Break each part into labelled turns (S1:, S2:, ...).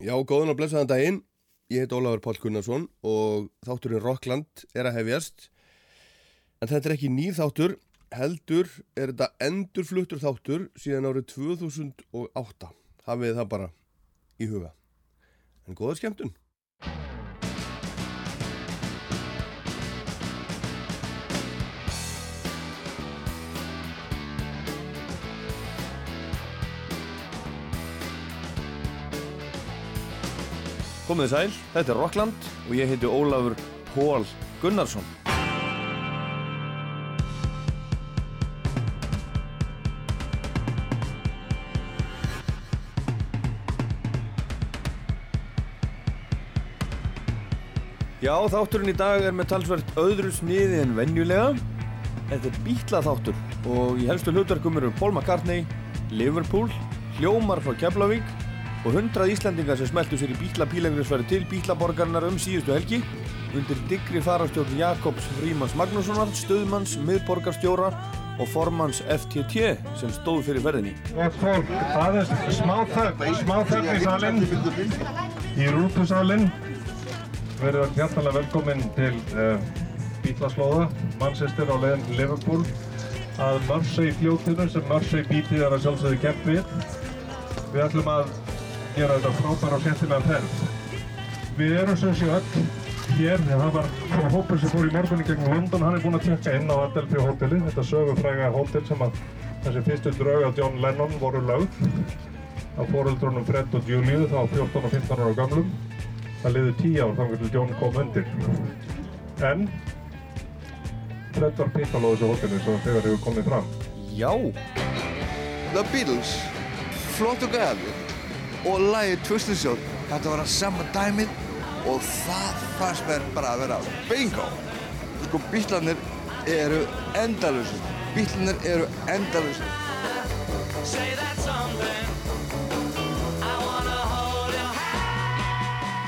S1: Já, góðan og blessaðan daginn. Ég heit Ólafur Pál Gunnarsson og þátturinn Rockland er að hefjast. En þetta er ekki nýr þáttur, heldur er þetta endurfluttur þáttur síðan árið 2008. Hafið það bara í huga. En góða skemmtun.
S2: Komið sæl, þetta er Rockland og ég heiti Ólafur Pól Gunnarsson. Já, þátturinn í dag er með talsvert öðru sniði en venjulega. Þetta er bítla þáttur og í helstu hlutverkum eru Paul McCartney, Liverpool, Hljómar frá Keflavík og hundrað Íslandingar sem smeltu sér í bítla pílengriðsfæri til bítlaborgarnar um síðustu helgi undir digri farastjórn Jakobs Frímans Magnússonar, stöðmanns, miðborgarstjóra og formanns FTT sem stóð fyrir ferðinni.
S3: Gott fólk, aðeins smá þögn, smá þögn í salin, í rútusalinn. Verið að hjartalega velkomin til uh, Bítlaslóða, Manchester á leiðin Liverpool að Mersey fljótinu sem Mersey bítið er að sjálfsögðu kemp við. Við ætlum að gera þetta frábæra og skemmtilega ferð. Við erum sem sé öll hér, það var hópur sem fór í morgunni gegn London, hann er búinn að tjekka inn á Adelphi hóteli, þetta sögufræga hótel sem að þessi fyrstu drauga John Lennon voru lögð á fóröldrunum Fred og Julie þá 14 og 15 ára gamlum. Það liði 10 ár þannig til John kom undir. En Fred var pittal á þessu hóteli svo þegar hefur komið fram.
S2: Já,
S4: The Beatles, flottu gæði og lagið Twisted Sister, þetta var að sama dæmið og það fannst mér bara að vera bingo. Sko bítlanir eru endalusir, bítlanir eru endalusir.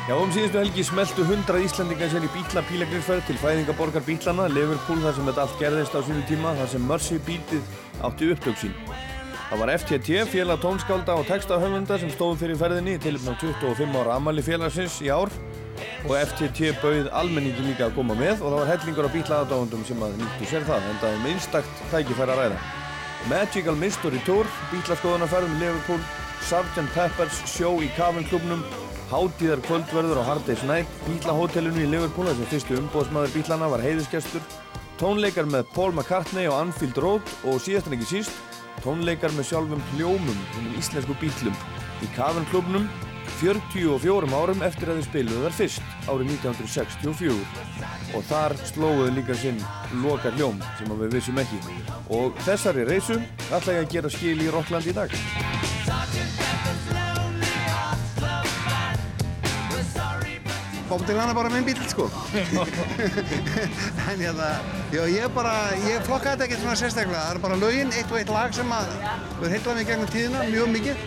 S2: Já, um síðustu helgi smeltu 100 Íslandingar sér í bítla pílagrinsferð til fæðingaborgar bítlana, Liverpool þar sem þetta allt gerðist á sínu tíma, þar sem Mercy bítið átti upptök sín. Það var FTT, félag tónskálda og textahöfunda sem stóð fyrir ferðinni til um 25 ára amali félagsins í ár og FTT bauð almenningi líka að koma með og það var hellingur á bítlaðadáðundum sem að nýttu sér það, en það var minnstakt tækifæri að ræða. Magical Mystery Tour, bítlaskoðunarferðum Liverpool, Sgt. Peppers, sjó í Cavern klubnum, hátíðar kvöldverður á Hard Day's Night, bítlahótelinu í Liverpool þar sem fyrstu umbóðsmaður bítlana var heiðisgestur, tónleikar með Paul McCartney og Anfield Road og síðast en ekki síst, tónleikar með sjálfum hljómum húnum íslensku bítlum. Í Cavern klubnum 44 árum eftir að þið spiluðu þar fyrst árið 1964 og þar slóðuðu líka sinn loka hljóm sem við vissum ekki. Og þessari reysu ætla ég að gera skil í Rockland í dag
S5: Bob Dylan er bara minn bíl sko. En hérna já, ég bara, ég flokka þetta ekkert svona sérstaklega. Það er bara lögin, eitt og eitt lag sem að verður heitlað mig gegnum tíðina, mjög mikið.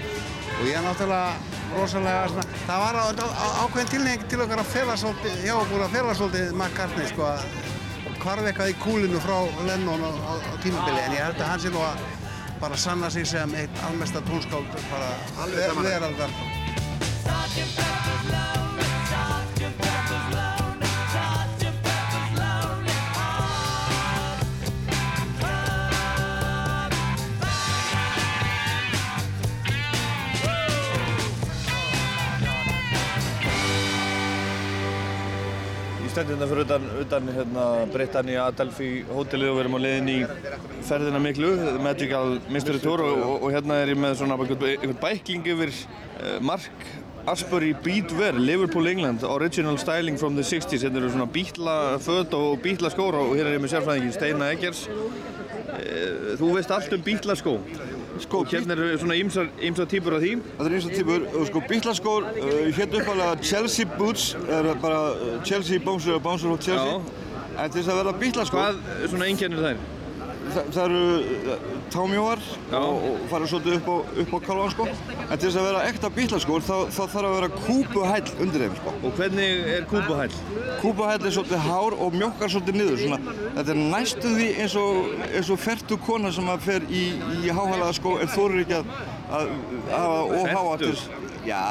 S5: Og ég er náttúrulega rosalega svona, það var á, á, ákveðin tilnefing til okkar að fela svolítið, hjá okkur að fela svolítið McCartney sko að hvarf eitthvað í kúlinu frá Lennon á, á, á tímabili. En ég held að hann sé nú að bara sanna sig sem eitt almesta tónskáld bara alveg veraldar
S2: stendur hérna fyrir utan, utan hérna, Britannia Adelphi hótelið og við erum á leiðin í ferðina miklu, Magical Mystery Tour og, og, og hérna er ég með svona einhvern bækling yfir uh, Mark Asbury Beatwear, Liverpool, England Original Styling from the 60s hérna eru svona bítla född og bítla skór og hér er ég með sérfræðingin Steina Eggers. Uh, Þú veist allt um bítla skó
S4: Sko,
S2: og hérna eru svona ýmsar típur af því
S4: Þetta er eins og típur, og sko bítlaskór, uh, hérna uppalega Chelsea Boots, er bara uh, Chelsea Bouncer og Bouncer of Chelsea. En til þess að verða bítlaskór,
S2: Hvað svona einkennir þær?
S4: Það, það eru uh, támjóar og, og fara svolítið upp á, á kalvan sko. En til þess að vera ekta bítlaskór, þá, þá þarf að vera kúpuhæll undir þeim sko.
S2: Og hvernig er kúpuhæll?
S4: Kúpuhæll er svolítið hár og mjókkar svolítið niður. Svona, þetta er næstu því eins og, eins og fertu kona sem að fer í, í háhælaða skó en þorir ekki að, að hafa of háa til? Já,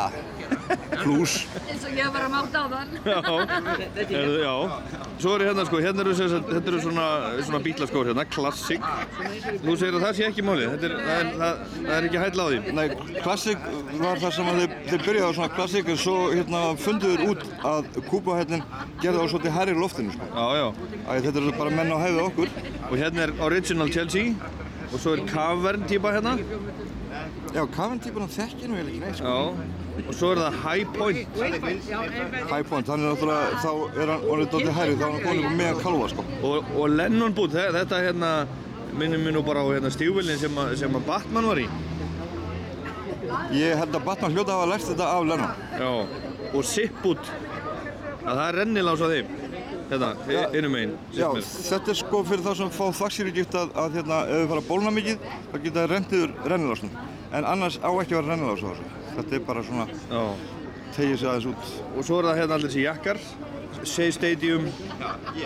S4: plus.
S6: eins og ég var að máta á þann.
S2: Já, er, já. Svo er hérna sko, hérna eru, sem sagt- þetta eru svona, svona bílaskór hérna, klassik. Þú segir að það sé ekki málið, þetta er, það er, það, það er ekki hæll á því.
S4: Nei, klassik var það sem að þeir, þeir byrjaði á svona klassik en svo hérna funduður út að kúpahællin gerði á svolítið hærri loftinu sko.
S2: Já, já.
S4: Æ, þetta eru bara menn á hæðu okkur.
S2: Og hérna er Original Chelsea og svo er Cavern típa hérna.
S4: Já, kafentýpuna þekkir nú eiginlega ekki neitt sko.
S2: Já. Og svo er það High Point.
S4: High point, hann er náttúrulega, þá er hann orðið dálítið hærri, þá er hann konið með kalva sko.
S2: Og, og Lennon þe- þetta hérna minnum mér nú bara á hérna stígvillin sem, að- sem að Batman var í.
S4: Ég held að Batman hljóta hafa lært þetta af Lennon.
S2: Já. Og Zip Boot, að það er rennilás á þeim. Hérna,
S4: Já.
S2: innum einn.
S4: Já, þetta er sko fyrir þá sem fá þaksýrugift að, að hérna, ef þau fara að bólna mikið, þá geta það rendiður rennilásnum. En annars á ekki að vera rennilás á þessu. Þetta er bara svona, tegið sig aðeins út.
S2: Og svo er það hérna allir þessi jakkar. Shea Stadium,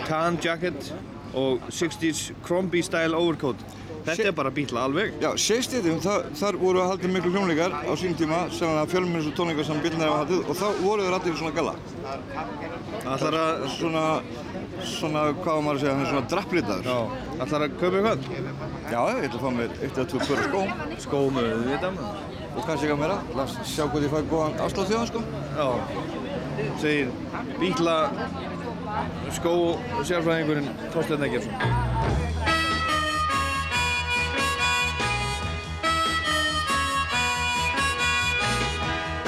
S2: Tan Jacket og 60s Crombie Style Overcoat. Þetta
S4: Shea-
S2: er bara bíla alveg.
S4: Já, Seistedium, þar voru að haldið miklu hljómleikar á sín tíma, sem að fjölminn svo tónleikar sem bílnaði hafa haldið og þá voru þeir allir svona galla.
S2: Ætlar að,
S4: Svona, svona, hvað var maður að segja, svona drapplitaður.
S2: já, ætlar að kaupa eitthvað?
S4: Já, ég ætla að fá mér eitt eða tvö pöru skó
S2: Skómu, við veitum.
S4: Og kannski eitthvað meira. Lars, sjá hvað ég fæ góðan afslátt þjóðan sko.
S2: Já, segir bíla skó sérfræðingurinn Þorsteinn Eggertsson.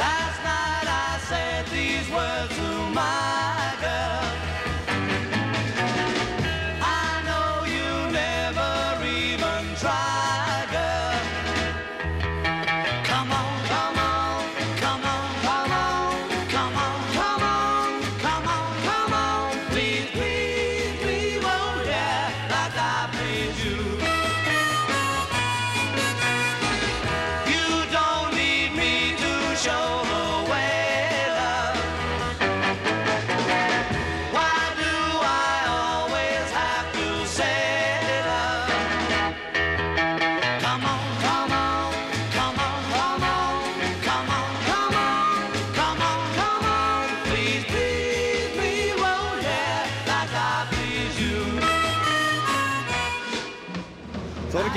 S7: Last night I said these words to my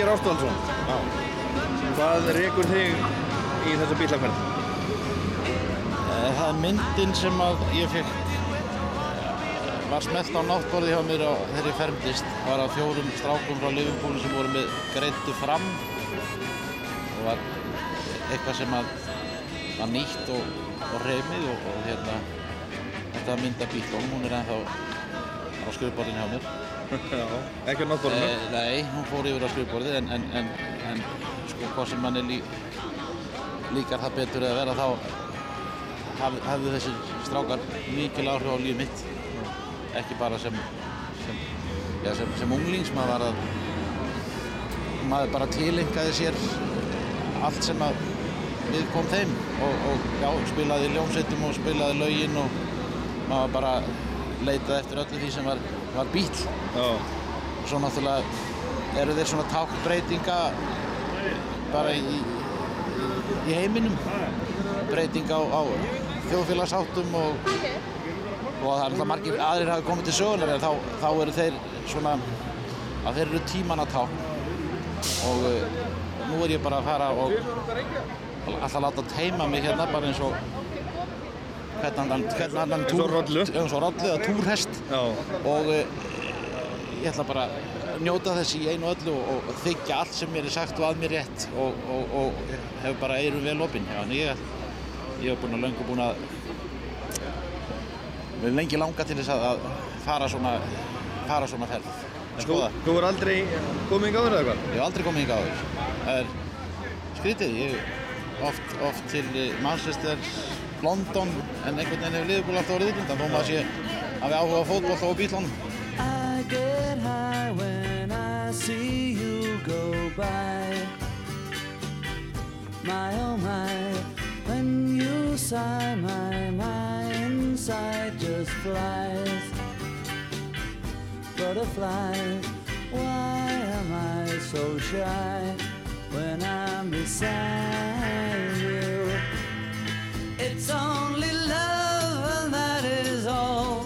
S2: Þorgir Ástvaldsson. Já. Hvað rekur þig í þessa bílaferð?
S8: Eh, Það er myndin sem að ég fekk var smelt á náttborði hjá mér á þeirri fermdist var af fjórum strákum frá Liverpool sem voru með greittu fram og var eitthvað sem að var nýtt og, og reymið og, og hérna þetta mynda bílum, hún er ennþá á skrifborðinu hjá mér
S2: Já. Ekki á náttúrunum?
S8: Eh, nei, hún fór yfir á skrifborðið en, en, en, en sko hvað sem manni lí, líkar það betur eða vera þá haf, hafði þessi strákar mikil áhrif á líf mitt ekki bara sem sem, já, sem, sem unglings maður var að maður bara tilengaði sér allt sem að við kom þeim og, og já, spilaði í ljómsveitum og spilaði lögin og maður bara leitaði eftir öllu því sem var, var bíl
S2: Já.
S8: svo náttúrulega eru þeir svona tákbreytinga bara í, í, í heiminum. Breyting á, á þjóðfélagsháttum og, og það er alltaf margir aðrir hafi komið til en þá, þá eru þeir svona að þeir eru tímanna tákn. Og uh, nú er ég bara að fara og alltaf láta teima mig hérna bara eins og hvernig annan, annan
S2: Eins og rollu.
S8: eins og rollu eða túrhest. Og uh, ég ætla bara að njóta þess í einu öllu og, og þykja allt sem mér er sagt og að mér rétt og, og, og hef bara eiru vel opinn ég, ég hef búin að löngu búin að við erum lengi langa til þess að, að fara svona fara svona ferð. Skoða,
S2: þú er aldrei komið yngi áður eða hvað?
S8: ég hef aldrei komið hingað áður. Það er skrítið. Ég hef oft, oft til eh, Manchester London en einhvern veginn hefur liðbúl alltaf orðið undan þó maður sé að við áhuga á fótboll og bílunum
S7: I get high when I see you It's only love, and that is all.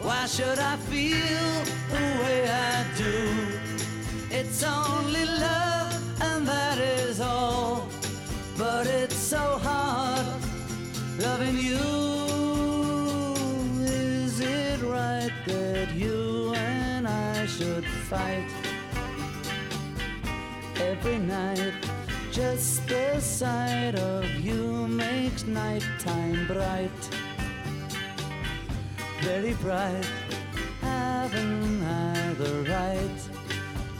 S7: Why should I feel the way I do? It's only love, and that is all. But it's so hard loving you. Is it right that you and I should fight every night? Just the sight of you makes nighttime bright very bright. Haven't I the right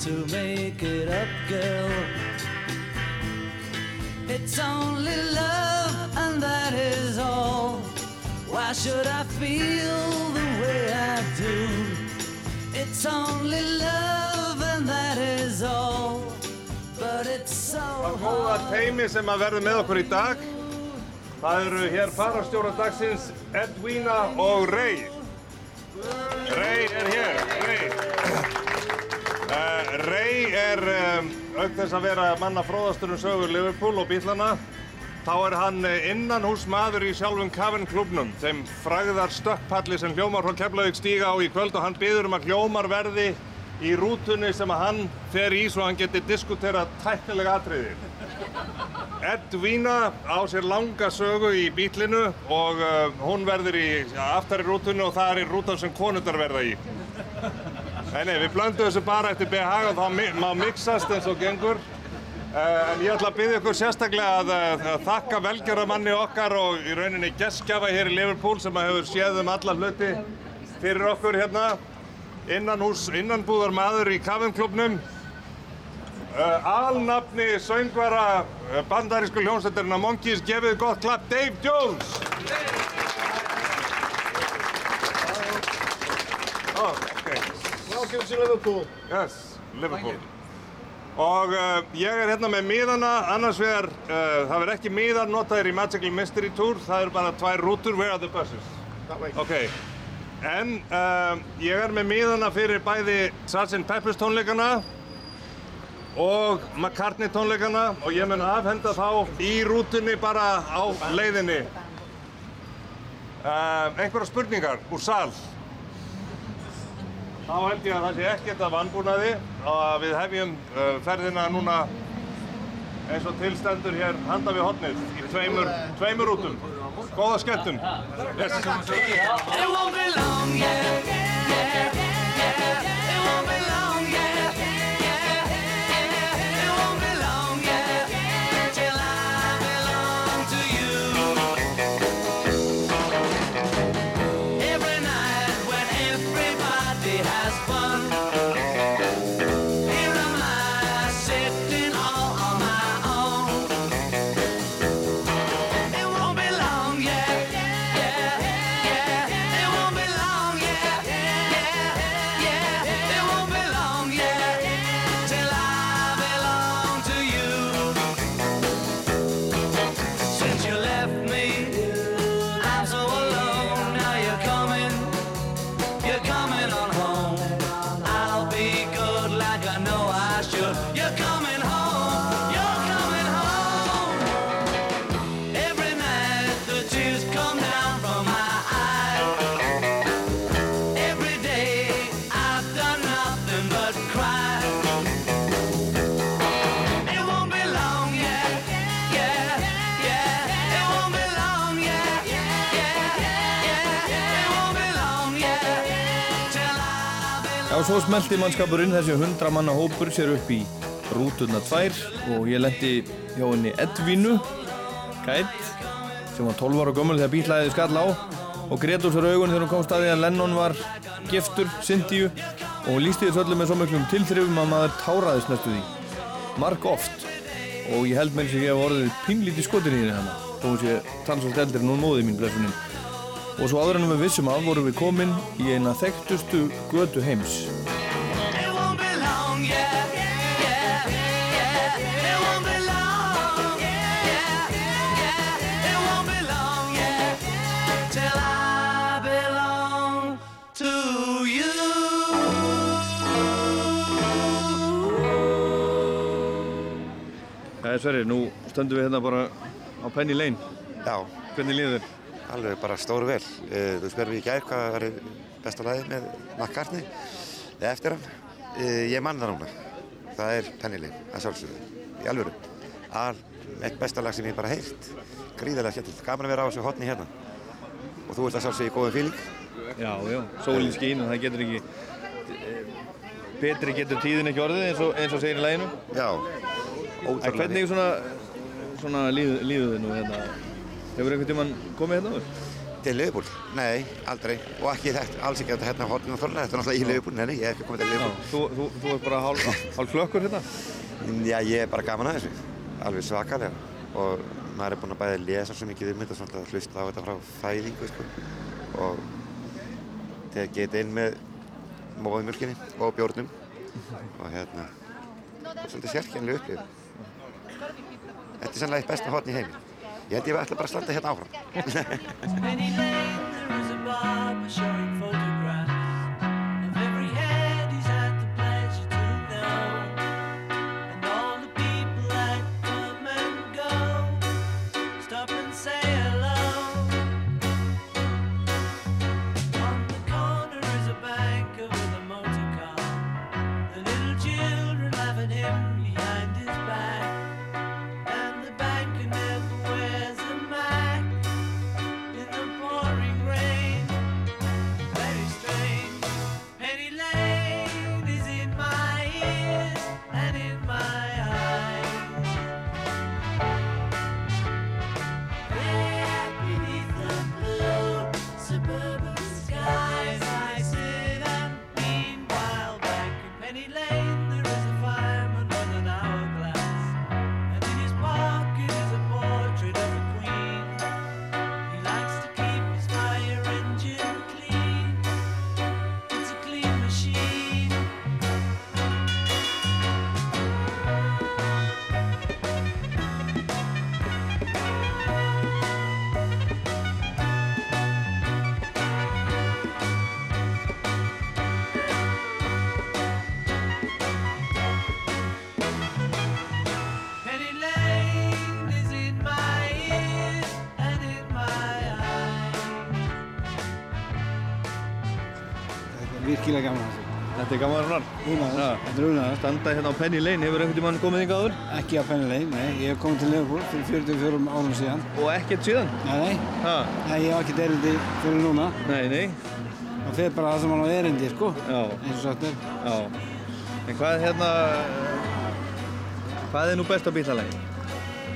S7: to make it up, girl? It's only love, and that is all. Why should I feel the way I do? It's only love,
S3: Það góða teimi sem að verður með okkur í dag. Það eru hér farastjóra dagsins Edwina og Ray. Ray er hér, Ray. Uh, Ray er um, auk þess að vera manna fróðastur um sögur Liverpool og bílana. Þá er hann eh, innan hús maður í sjálfum Cavern klubnum, þeim fræðar stökkpalli sem hljómar frá Keflavík stíga á í kvöld og hann byður um að hljómar verði í rútunni sem að hann fer í svo hann geti diskuterað tæknilega atriði. Edwina á sér langa sögu í bílinu og uh, hún verður í aftar í rútunni og það er í rútan sem konundar verða í. Nei, nei, við blöndum þessu bara eftir BH og þá má mixast eins og gengur. Uh, en ég ætla að byggja ykkur sérstaklega að, uh, að þakka velgjörðamanni okkar og í rauninni gestgjafa hér í Liverpool sem að hefur séð um alla hluti fyrir okkur hérna. Innan hús, innanbúðar maður í Kavenklubnum. Uh, alnafni söngvara uh, bandarísku hljómsveitarina Monkeys, gefið gott klapp Dave Jones! Oh, okay.
S9: Welcome to Liverpool.
S3: Yes, Liverpool. Og uh, ég er hérna með miðana, annars vegar, það verður ekki miðar notaðir í Magical Mystery Tour, það eru bara tvær rútur, where are the buses?
S9: That way.
S3: Ok, en uh, ég er með miðana fyrir bæði Sgt. Peppers tónleikana og McCartney tónleikana og ég mun afhenda þá í rútunni bara á leiðinni. Uh, einhverja spurningar úr sal? Þá held ég að það sé ekkert að vannbúnaði og að við hefjum uh, ferðina núna eins og tilstendur hér handa við hotnið í tveimur, tveimur rútum. Góða skemmtun. Yes.
S2: Svo smelti mannskapurinn þessi 100 manna hópur sér upp í rútuna tvær og ég lendi hjá henni Edvínu Gætt sem var 12 ára gömul þegar bílæðið skall á og grét úr sér augun þegar hún kom staði að Lennon var giftur, Cynthíu og lísti þessu öllu með svo miklum tilþrifum að maður táraðist næstu því. Marg oft. Og ég held þess að ég hef orðið pínlítið skotin í henni hana þó hún sé tannsvöld eldri en hún móði mín blessunin og svo en við vissum að vorum við komin í eina þekktustu götu heims Sverri, nú stöndum við hérna bara á Penny Lane
S10: Já,
S2: Hvernig líður þér?
S7: alveg bara stóru vel. Uh, þú spyrir mig í gær hvað var besta lagið með McCartney eða eftir hann. Uh, ég mann það núna. Það er Penny Lane, að sjálfsögðu, í alvöru. Al, eitt besta lag sem ég bara heilt. Gríðarlega skemmtilegt. Gaman að vera á þessu hotni hérna. Og þú ert að sjálfsögðu í góðum fíling.
S2: Já, já, sólinn skín og það getur ekki betri getur tíðin ekki orðið eins og, eins og segir í læginu
S7: Já,
S2: En hvernig svona, svona líð, líður þið nú hérna? Hefur einhvern tímann komið hérna áður?
S7: Til Liverpool? Nei, aldrei. Og ekki þetta, alls ekki þetta hérna hotnum og þorlega. Þetta er náttúrulega í Liverpool. Nei, ég hef ekki komið til Liverpool.
S2: þú, þú, þú ert bara hálf, hálf klökkur hérna?
S7: Já, ég er bara gaman að þessu. Alveg svakalega. Og maður er búinn að bæði lesa svo mikið um þetta svona að hlusta á þetta frá fæðingu, sko. Og tekið þetta inn með móðumjölkinni og bjórnum. Og hérna, er svolítið sérkjænlega upplifun. Þetta er sannlega eitt besta hotn í heimi. Ég held ég ætla bara að standa hérna áfram.
S11: Virkilega gaman þessu.
S2: Þetta er gaman runnar?
S11: Unaður, þetta er unaður.
S2: Standa hérna á Penny Lane, hefur einhvern tímann komið þig áður?
S11: Ekki á Penny Lane, nei. Ég hef komið til Liverpool fyrir 44 árum síðan.
S2: Og ekkert síðan?
S11: Nei, nei.
S2: Ha?
S11: Nei, ég hef ekkert erindi fyrir núna.
S2: Nei, nei.
S11: Það fer bara það sem hann á erindi, sko.
S2: Já.
S11: Eins og sagt er.
S2: Já. En hvað er hérna, hvað er nú best á bílalægi?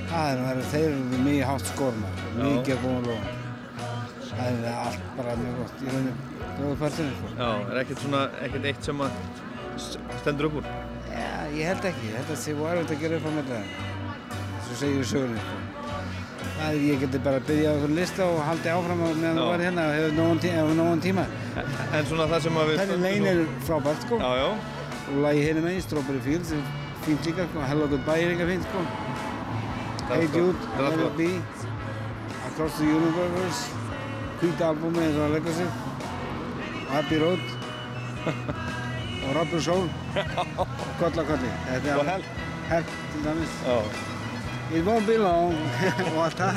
S11: Það er, þeir eru mjög hátt skorna. Mikið að lofa. Það er allt bara mjög gott. Í rauninni, góðu partinu, sko.
S2: Já, er ekkert svona, ekkert eitt sem að stendur upp úr?
S11: Já, ég held ekki. Ég held að það var erfitt að gera upp á það. Svo segir í sögunni, sko. Það er, ég geti bara að byggja á einhvern lista og haldi áfram meðan þú var hérna og hefur nógan, tí tíma.
S2: En svona það sem að við...
S11: Lane er frábært, sko.
S2: Já, já.
S11: Og lagi hérna megin, Strawberry Fields, er fínt líka, sko. Hello Goodbye er líka fínt, sko.
S2: Það
S11: Hey
S2: Það
S11: Let
S2: gott.
S11: It Be, Across the Universe, hvít albumi eins og að leggja sig, Abbey Road og Rubber Soul og Kolla Kolli. Þetta er alveg-.
S2: Help
S11: til dæmis. It won't be long og allt það.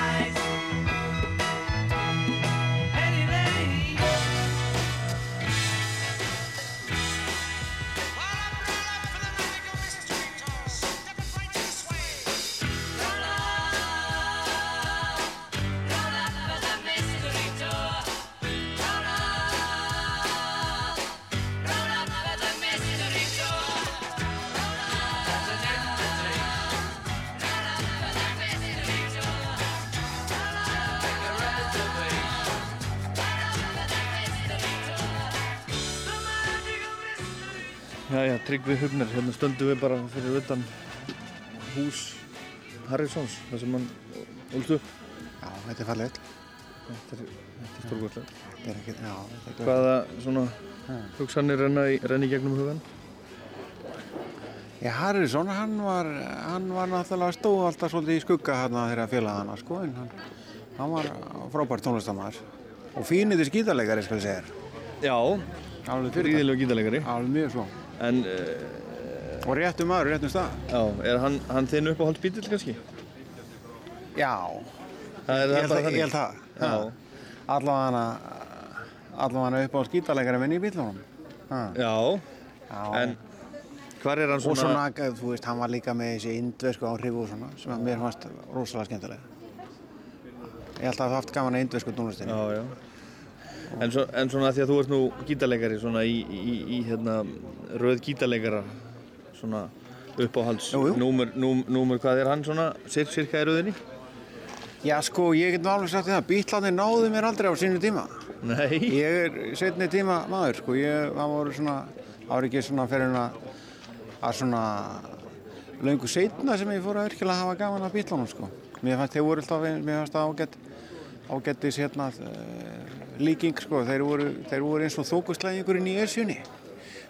S2: Tryggvi Hugner, hérna stöndum við bara fyrir utan hús Harrisons, það sem hann ólst upp.
S5: Já, þetta er fallegt.
S2: Þetta er, þetta er stórkvæmslega.
S5: Þetta er ekki, já, þetta er
S2: Hvaða svona hugsanir renna í, renna í gegnum hugan?
S5: Já, Harrison, hann var, hann var náttúrulega stóð alltaf svolítið í skugga hérna þeirra félagana, sko, en hann, hann var frábært tónlistamæður og fínir skítalegari, skal ég segja þér.
S2: Já,
S5: Alveg fyrir
S2: gríðilegu gítalegari.
S5: Alveg mjög svo.
S2: En,
S5: Og réttum maður, réttum stað.
S2: já, er hann, hann þinn uppáhalds bítill kannski?
S5: Já,
S2: Það er, það
S5: ég held það.
S2: Já.
S5: Allavega allavega upp á skítalegara minn í bílunum.
S2: Já,
S5: Já.
S2: en hvar er hann
S5: Og
S2: svona...
S5: svona, þú veist, hann var líka með þessi indversku áhrif og svona, sem að mér fannst rosalega skemmtilega. Ég held að það haft gaman að indversku tónlistinni.
S2: Já, já. En, svo, en svona því að þú ert nú gítarleikari svona í, í, í hérna, röð gítarleikara svona uppáhalds númer, númer, númer hvað er hann svona sir, cirka í röðinni?
S5: Já, sko, ég get nú alveg sagt því það, bílarnir náðu mér aldrei á sínu tíma.
S2: Nei.
S5: Ég er setni tíma maður, sko, ég, það voru svona, var ekki svona fyrir en að, að svona löngu setna sem ég fór að virkilega hafa gaman af bílunum, sko. Mér fannst þeir voru alltaf, mér fannst það ágætt, ágættis hérna líking, sko, þeir voru, þeir voru eins og þókuslæðingurinn í esjunni.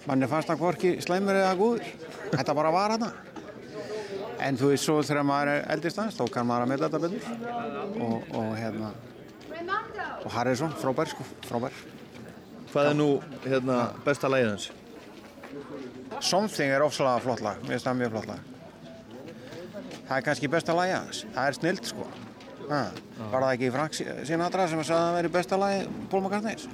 S5: Manni fannst það hvorki slæmur eða góður, þetta bara var hana. En þú veist, svo þegar maður er eldist aðeins, þá kann maður að meta þetta betur og, og hérna, og Harrison, frábær sko, frábær.
S2: Hvað er nú hérna besta lagið hans?
S5: Something er ofsalega flott lag, mér finnst það mjög flott lag. Það er kannski besta lagi hans, það er snilt sko. Ha. Var það ekki Frank Sinatra sem sagði að það veri besta lagi Paul McCartney's?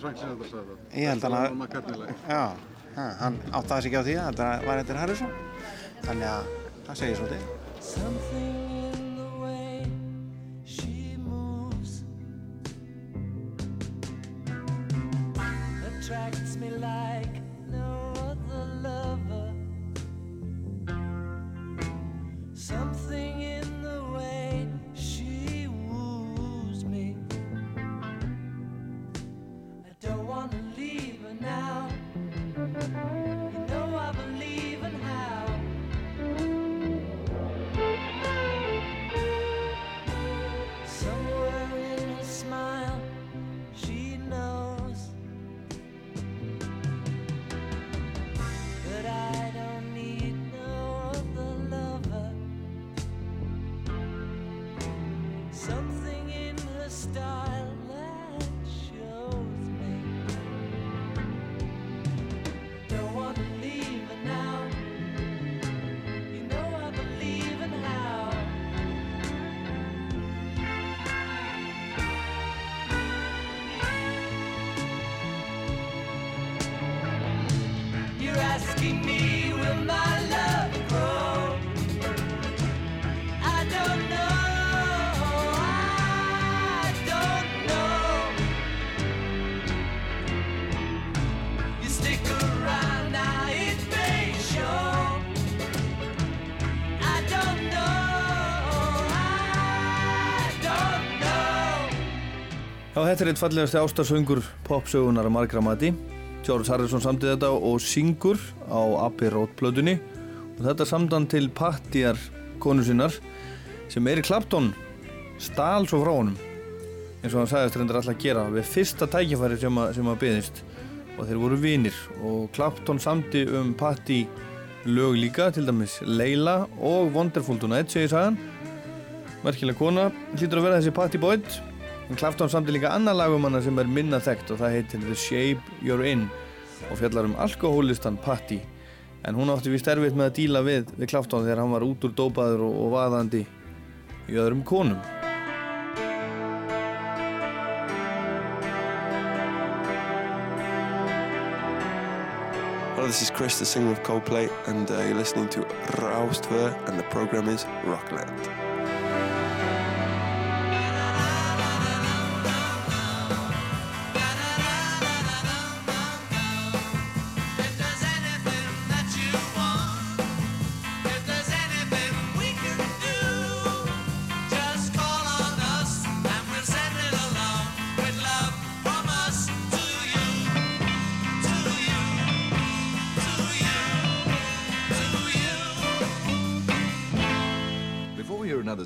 S3: Frank Sinatra sagði það.
S5: Ég held hann að-
S3: Það var McCartney-lagi.
S5: Já, ha, hann áttaði sig ekki á því að þetta var eftir Harrison. Þannig að það segir svo
S2: þetta er eitt fallegasti ástarsöngur popsögunar að margra mati. George Harrison samtið þetta og syngur á Abbey Road plötunni og þetta samdan til Pattiar konu sinnar sem Eric Clapton stál svo frá honum. Eins og hann sagðist reyndar alltaf að gera við fyrsta tækifæri sem að, sem að byðist og þeir voru vinir. Og Clapton samti um Patti lög líka, til dæmis Leila og Wonderful Tonight segir sagan. Merkilega kona, hlýtur að vera þessi Patti Boyd en Clapton samti líka annar lag um hana sem er minna þekkt og það heitir The Shape You're In og fjallar um alkohólistan Patti en hún átti vist erfitt með að díla við, við Clapton þegar hann var út úr dópaður og, og vaðandi í öðrum konum
S12: Hello, this is Chris, the singer of Coldplay, and uh, you're listening to Raustver, and the program is Rockland.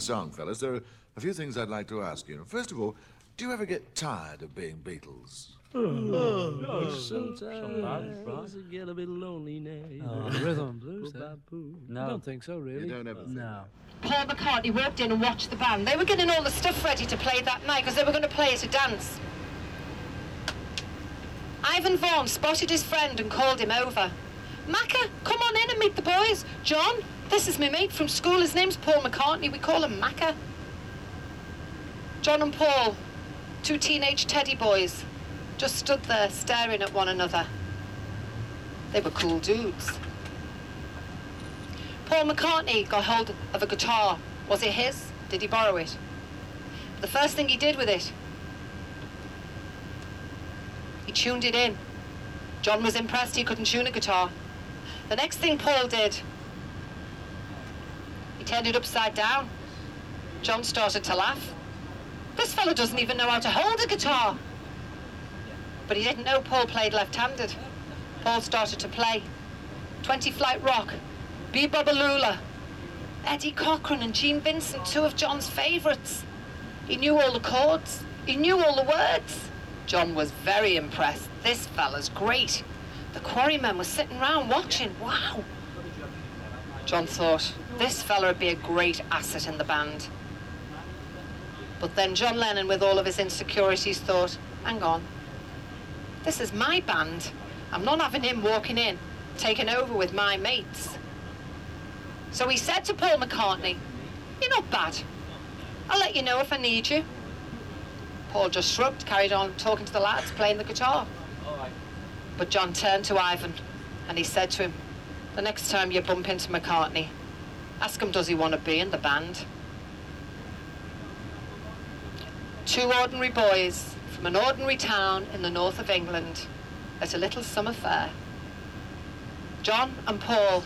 S13: Song, fellas, there are a few things I'd like to ask you. First of all, do you ever get tired of being Beatles?
S14: Oh, sometimes it get a bit lonely now.
S15: Oh, rhythm blues,
S14: Boo,
S15: then.
S14: bop, boo.
S15: No.
S14: I don't think so, really.
S13: You don't ever think
S14: No.
S16: Paul McCartney walked in and watched the band. They were getting all the stuff ready to play that night because they were going to play it a dance. Ivan Vaughan spotted his friend and called him over. Macca, come on in and meet the boys. John, This is my mate from school. His name's Paul McCartney. We call him Macca. John and Paul, two teenage teddy boys, just stood there staring at one another. They were cool dudes. Paul McCartney got hold of a guitar. Was it his? Did he borrow it? The first thing he did with it, he tuned it in. John was impressed he couldn't tune a guitar. The next thing Paul did, it upside down. John started to laugh. This fellow doesn't even know how to hold a guitar. But he didn't know Paul played left-handed. Paul started to play. 20 Flight Rock, Bee Babalula, Eddie Cochran and Gene Vincent, two of John's favourites. He knew all the chords. He knew all the words. John was very impressed. This fella's great. The quarrymen were sitting round watching. Wow. John thought, this fella would be a great asset in the band. But then John Lennon, with all of his insecurities, thought, hang on. This is my band. I'm not having him walking in, taking over with my mates. So he said to Paul McCartney, You're not bad. I'll let you know if I need you. Paul just shrugged, carried on talking to the lads, playing the guitar. But John turned to Ivan and he said to him, The next time you bump into McCartney, ask him does he want to be in the band. Two ordinary boys from an ordinary town in the north of England at a little summer fair. John and Paul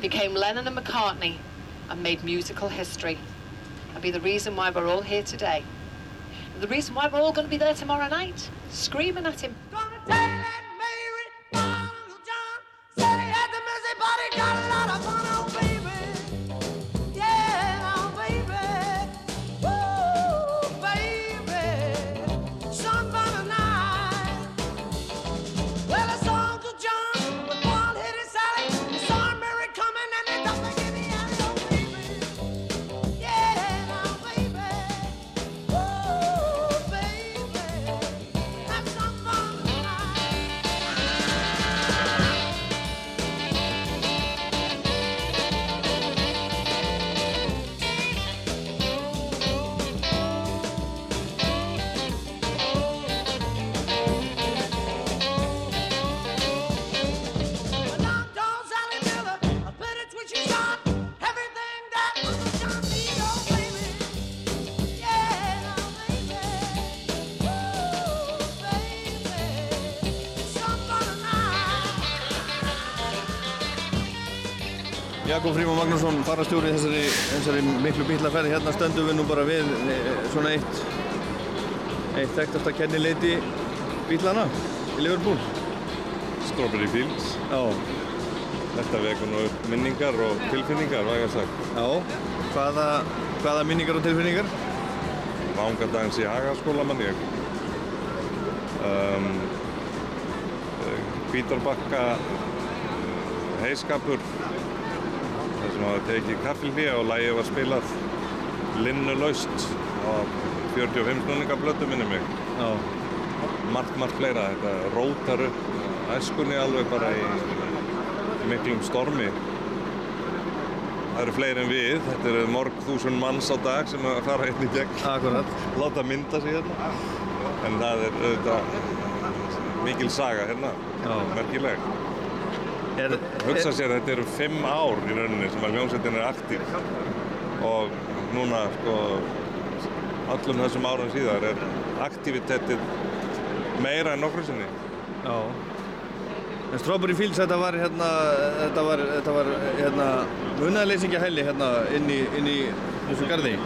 S16: became Lennon and McCartney and made musical history and be the reason why we're all here today. And the reason why we're all going to be there tomorrow night, screaming at him.
S2: Jakob Fríman Magnússon, farastjóri þessari, þessari miklu bílaferði. Hérna stöndum við nú bara við eh, svona eitt, eitt þekktasta kennileiti bílana í Liverpool.
S15: Strawberry Fields.
S2: Já.
S15: Þetta vekur nú minningar og tilfinningar, væg að sagt.
S2: Já. Hvaða, hvaða minningar og tilfinningar?
S15: Vangadagins í Hagaskóla mann ég. Um, Hvítorbakka heiskapur þar sem hafa tekið kaffilhí og lægið var spilað linnulaust á 45 snúningablötu minni mig.
S2: Já.
S15: Margt, margt fleira. Þetta rótar upp æskunni alveg bara í miklum stormi. Það eru fleiri en við. Þetta eru morg þúsund manns á dag sem að fara hérna í gegn.
S2: Akkurat.
S15: Láta mynda sig hérna. En það er auðvitað mikil saga hérna.
S2: Já.
S15: Merkileg.
S2: Er,
S15: Hugsa sér að þetta eru fimm ár í rauninni sem að hljómsveitin er aktív og núna sko allum þessum árum síðar er aktivitetið meira en nokkru sinni.
S2: Já. En Strawberry Fields, þetta var hérna, þetta var, þetta var hérna munæðleysingja helli hérna inn í, inn í þessu garði.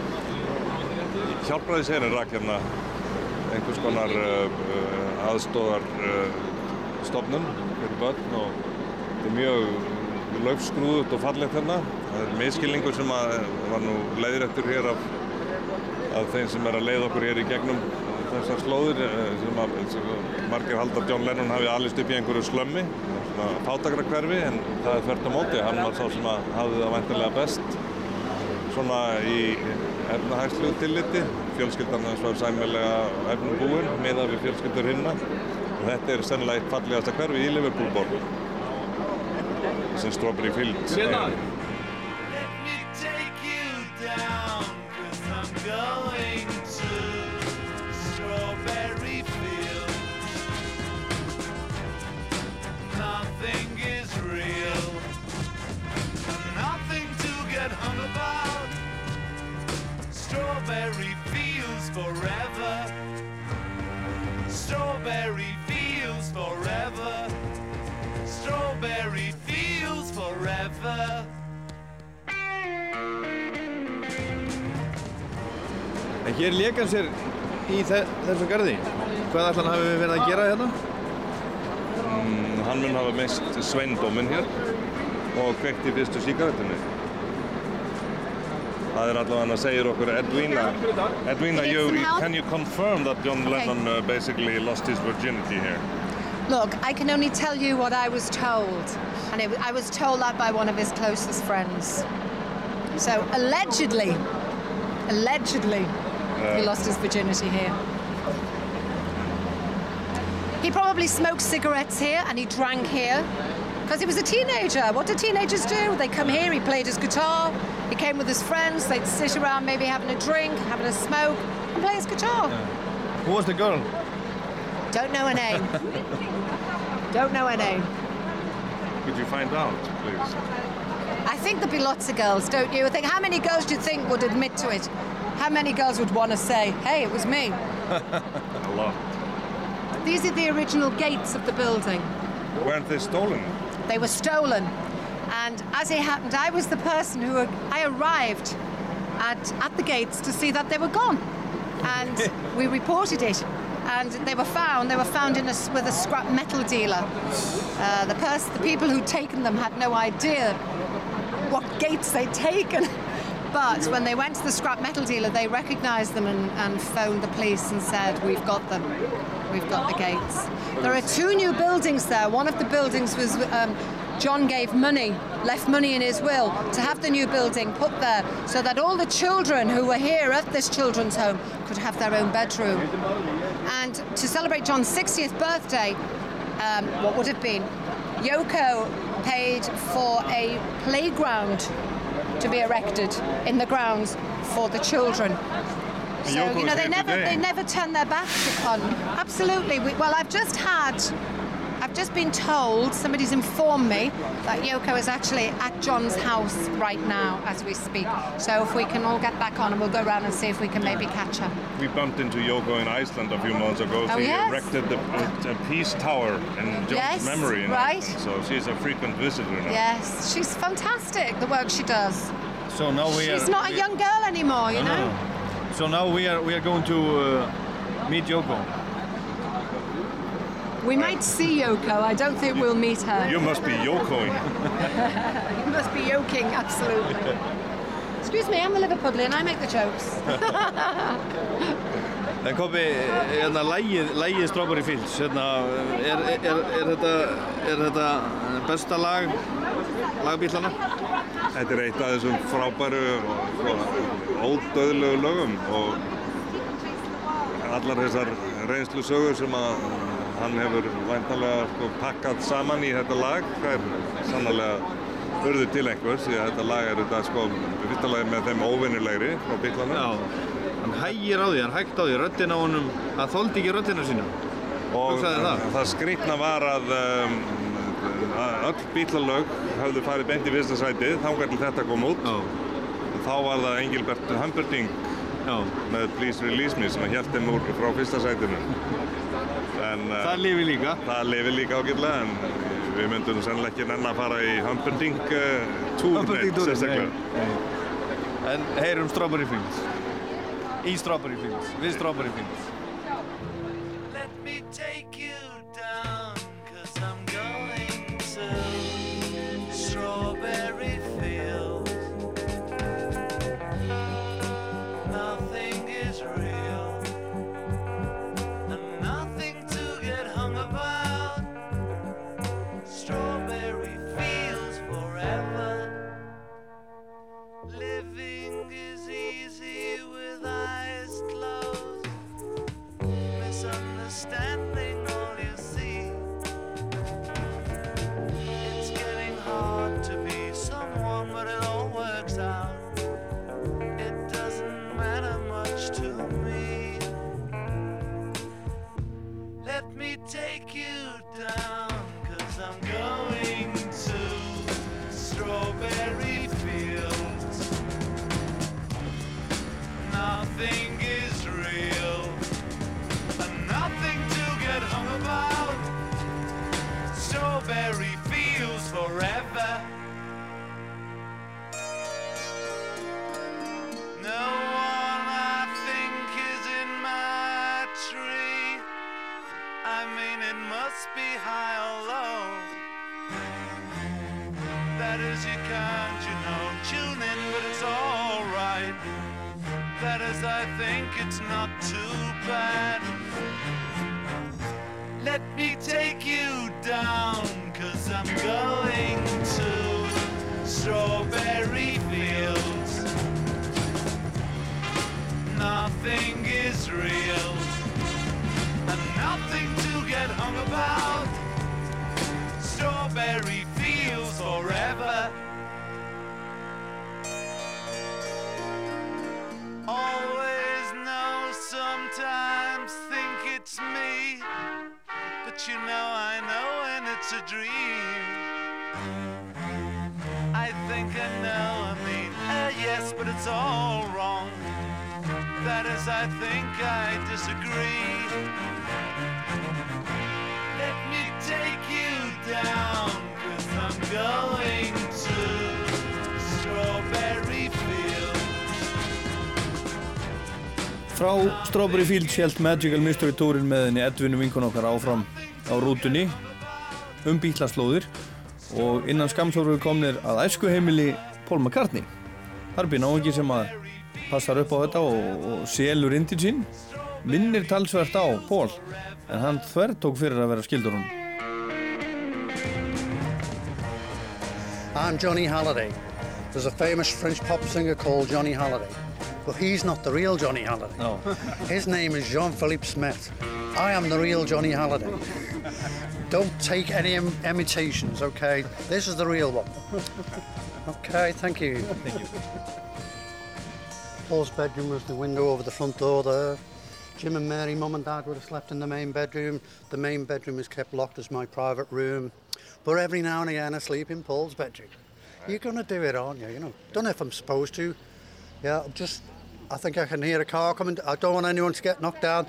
S15: Hjálpræðisherinn rak hérna einhvers konar uh, aðstóðar uh, stofnun fyrir börn og þetta er mjög laufskrúðut og fallegt hérna. Það er miskilningur sem var nú leiðrættur hér af, af þeim sem er að leiða okkur hér í gegnum þessar slóðir eh, sem að margir haldar John Lennon hafi alist upp í einhverju slömmi, svona fátakrakverfi en það er þvert á móti. Hann var sá sem að hafði það væntilega best svona í efnahægslu tilliti. Fjölskyldan hans var sæmilega efnum búinn meða við fjölskyldur hinna. Þetta er sennilega eitt fallegasta hverfi í Liverpool borg sem Strawberry Fields er.
S2: Hér lék hann sér í þe þessum garði. Hvað ætla hann hafi verið að gera hérna?
S15: Mm, hann mun hafa mest sveindóminn hér og kveikt í fyrstu síkaretunni. Það er allavega hann að segja okkur Edwina. Edwina, you, can you confirm that John Lennon uh, basically lost his virginity here?
S17: Look, I can only tell you what I was told. And it, I was told that by one of his closest friends. So, allegedly, allegedly, he lost his virginity here. He probably smoked cigarettes here and he drank here because he was a teenager. What do teenagers do? They come here, he played his guitar, he came with his friends, they'd sit around maybe having a drink, having a smoke, and play his guitar.
S2: Who was the girl?
S17: Don't know her name. Don't know her name.
S15: Could you find out, please?
S17: I think there'd be lots of girls, don't you? I think how many girls do you think would admit to it? How many girls would want to say, hey, it was me?
S15: A lot.
S17: These are the original gates of the building.
S15: Weren't they stolen?
S17: They were stolen. And as it happened, I was the person who I arrived at, at the gates to see that they were gone. And we reported it. And they were found. They were found in a, s- with a scrap metal dealer. Uh, the person, the people who'd taken them had no idea what gates they'd taken. But when they went to the scrap metal dealer, they recognised them and, and phoned the police and said, "We've got them. We've got the gates." There are two new buildings there. One of the buildings was um, John gave money, left money in his will to have the new building put there, so that all the children who were here at this children's home could have their own bedroom. And to celebrate John's 60th birthday, um, what would have been, Yoko paid for a playground to be erected in the grounds for the children. So you know they never
S15: today.
S17: they never turn their backs on. Absolutely. We, well, I've just had. I've just been told, somebody's informed me, that Yoko is actually at John's house right now as we speak. So if we can all get back on and we'll go around and see if we can maybe catch her.
S15: We bumped into Yoko in Iceland a few months ago.
S17: Oh,
S15: she
S17: yes?
S15: erected the, a, a peace tower in John's
S17: Yes,
S15: memory. In
S17: right.
S15: Iceland. So she's a frequent visitor now.
S17: Yes, she's fantastic, the work she does.
S2: So now we are.
S17: She's not a young girl anymore, you
S2: No,
S17: know?
S2: no. So now we are we are going to uh, meet Yoko.
S17: We might see Yoko, I don't think we'll meet her.
S15: You must be Yokoing.
S17: you must be yoking, absolutely. Excuse me, I'm a Liverpudlian, I make the jokes.
S2: En Kobi, hérna lægið, lægið Strawberry Fields, hérna, er, er, er, þetta, er þetta besta lag, lagbílana?
S15: Þetta er eitt af þessum frábæru og ódöðlegu lögum og allar þessar reynslu sögur sem að hann hefur væntanlega sko, pakkað saman í þetta lag það er sannlega urðu til einhvers því að þetta lag er þetta sko fyrsta lagi með þeim óvinnilegri frá bílana
S2: Já, hann hægir á því, hann hægt á því, röddin á honum, hann þóldi ekki röddina sína.
S15: og
S2: það?
S15: það skrýtna var að um, að öll bílalög höfðu farið beint í fyrsta sætið þangar til þetta kom út
S2: Já.
S15: þá var það Engilbert Humperdinck
S2: Já.
S15: með Please Release Me sem hjælt þeim úr frá fyrsta sætinu en, uh,
S2: Það lifi líka.
S15: það lifi líka ágætlega en við myndum sennilega ekki nenn að fara í Humperdinck uh, túr
S2: Humperdinck
S15: neitt
S2: túr,
S15: sérstaklega.
S2: En heyrum Strawberry Fields. Í Strawberry Fields, við Strawberry Fields.
S18: Strawberry Fields
S2: held Magical Mystery Tourin með henni Edvinu vinkun okkar áfram á rútunni um bílaslóðir og innan skamsóru komnir að æsku heimili Paul McCartney. Þar býr náingi sem að passar upp á þetta og, og selur inn til sín. Minnir talsvert á Paul en hann þverr tók fyrir að vera skildur hún.
S19: I'm Johnny Halliday. There's a famous French pop singer called Johnny Halliday. But he's not the real Johnny Halliday.
S2: No.
S19: His name is Jean-Philippe Smith. I am the real Johnny Halliday. Don't take any Im- imitations, okay? This is the real one. Okay, thank you.
S2: Thank you.
S19: Paul's bedroom was the window over the front door there. Jim and Mary, mum and dad would have slept in the main bedroom. The main bedroom is kept locked as my private room. But every now and again I sleep in Paul's bedroom. You're going to do it, aren't you? You know, don't know if I'm supposed to. Yeah, I'm just, I think I can hear a car coming. I don't want anyone to get knocked down.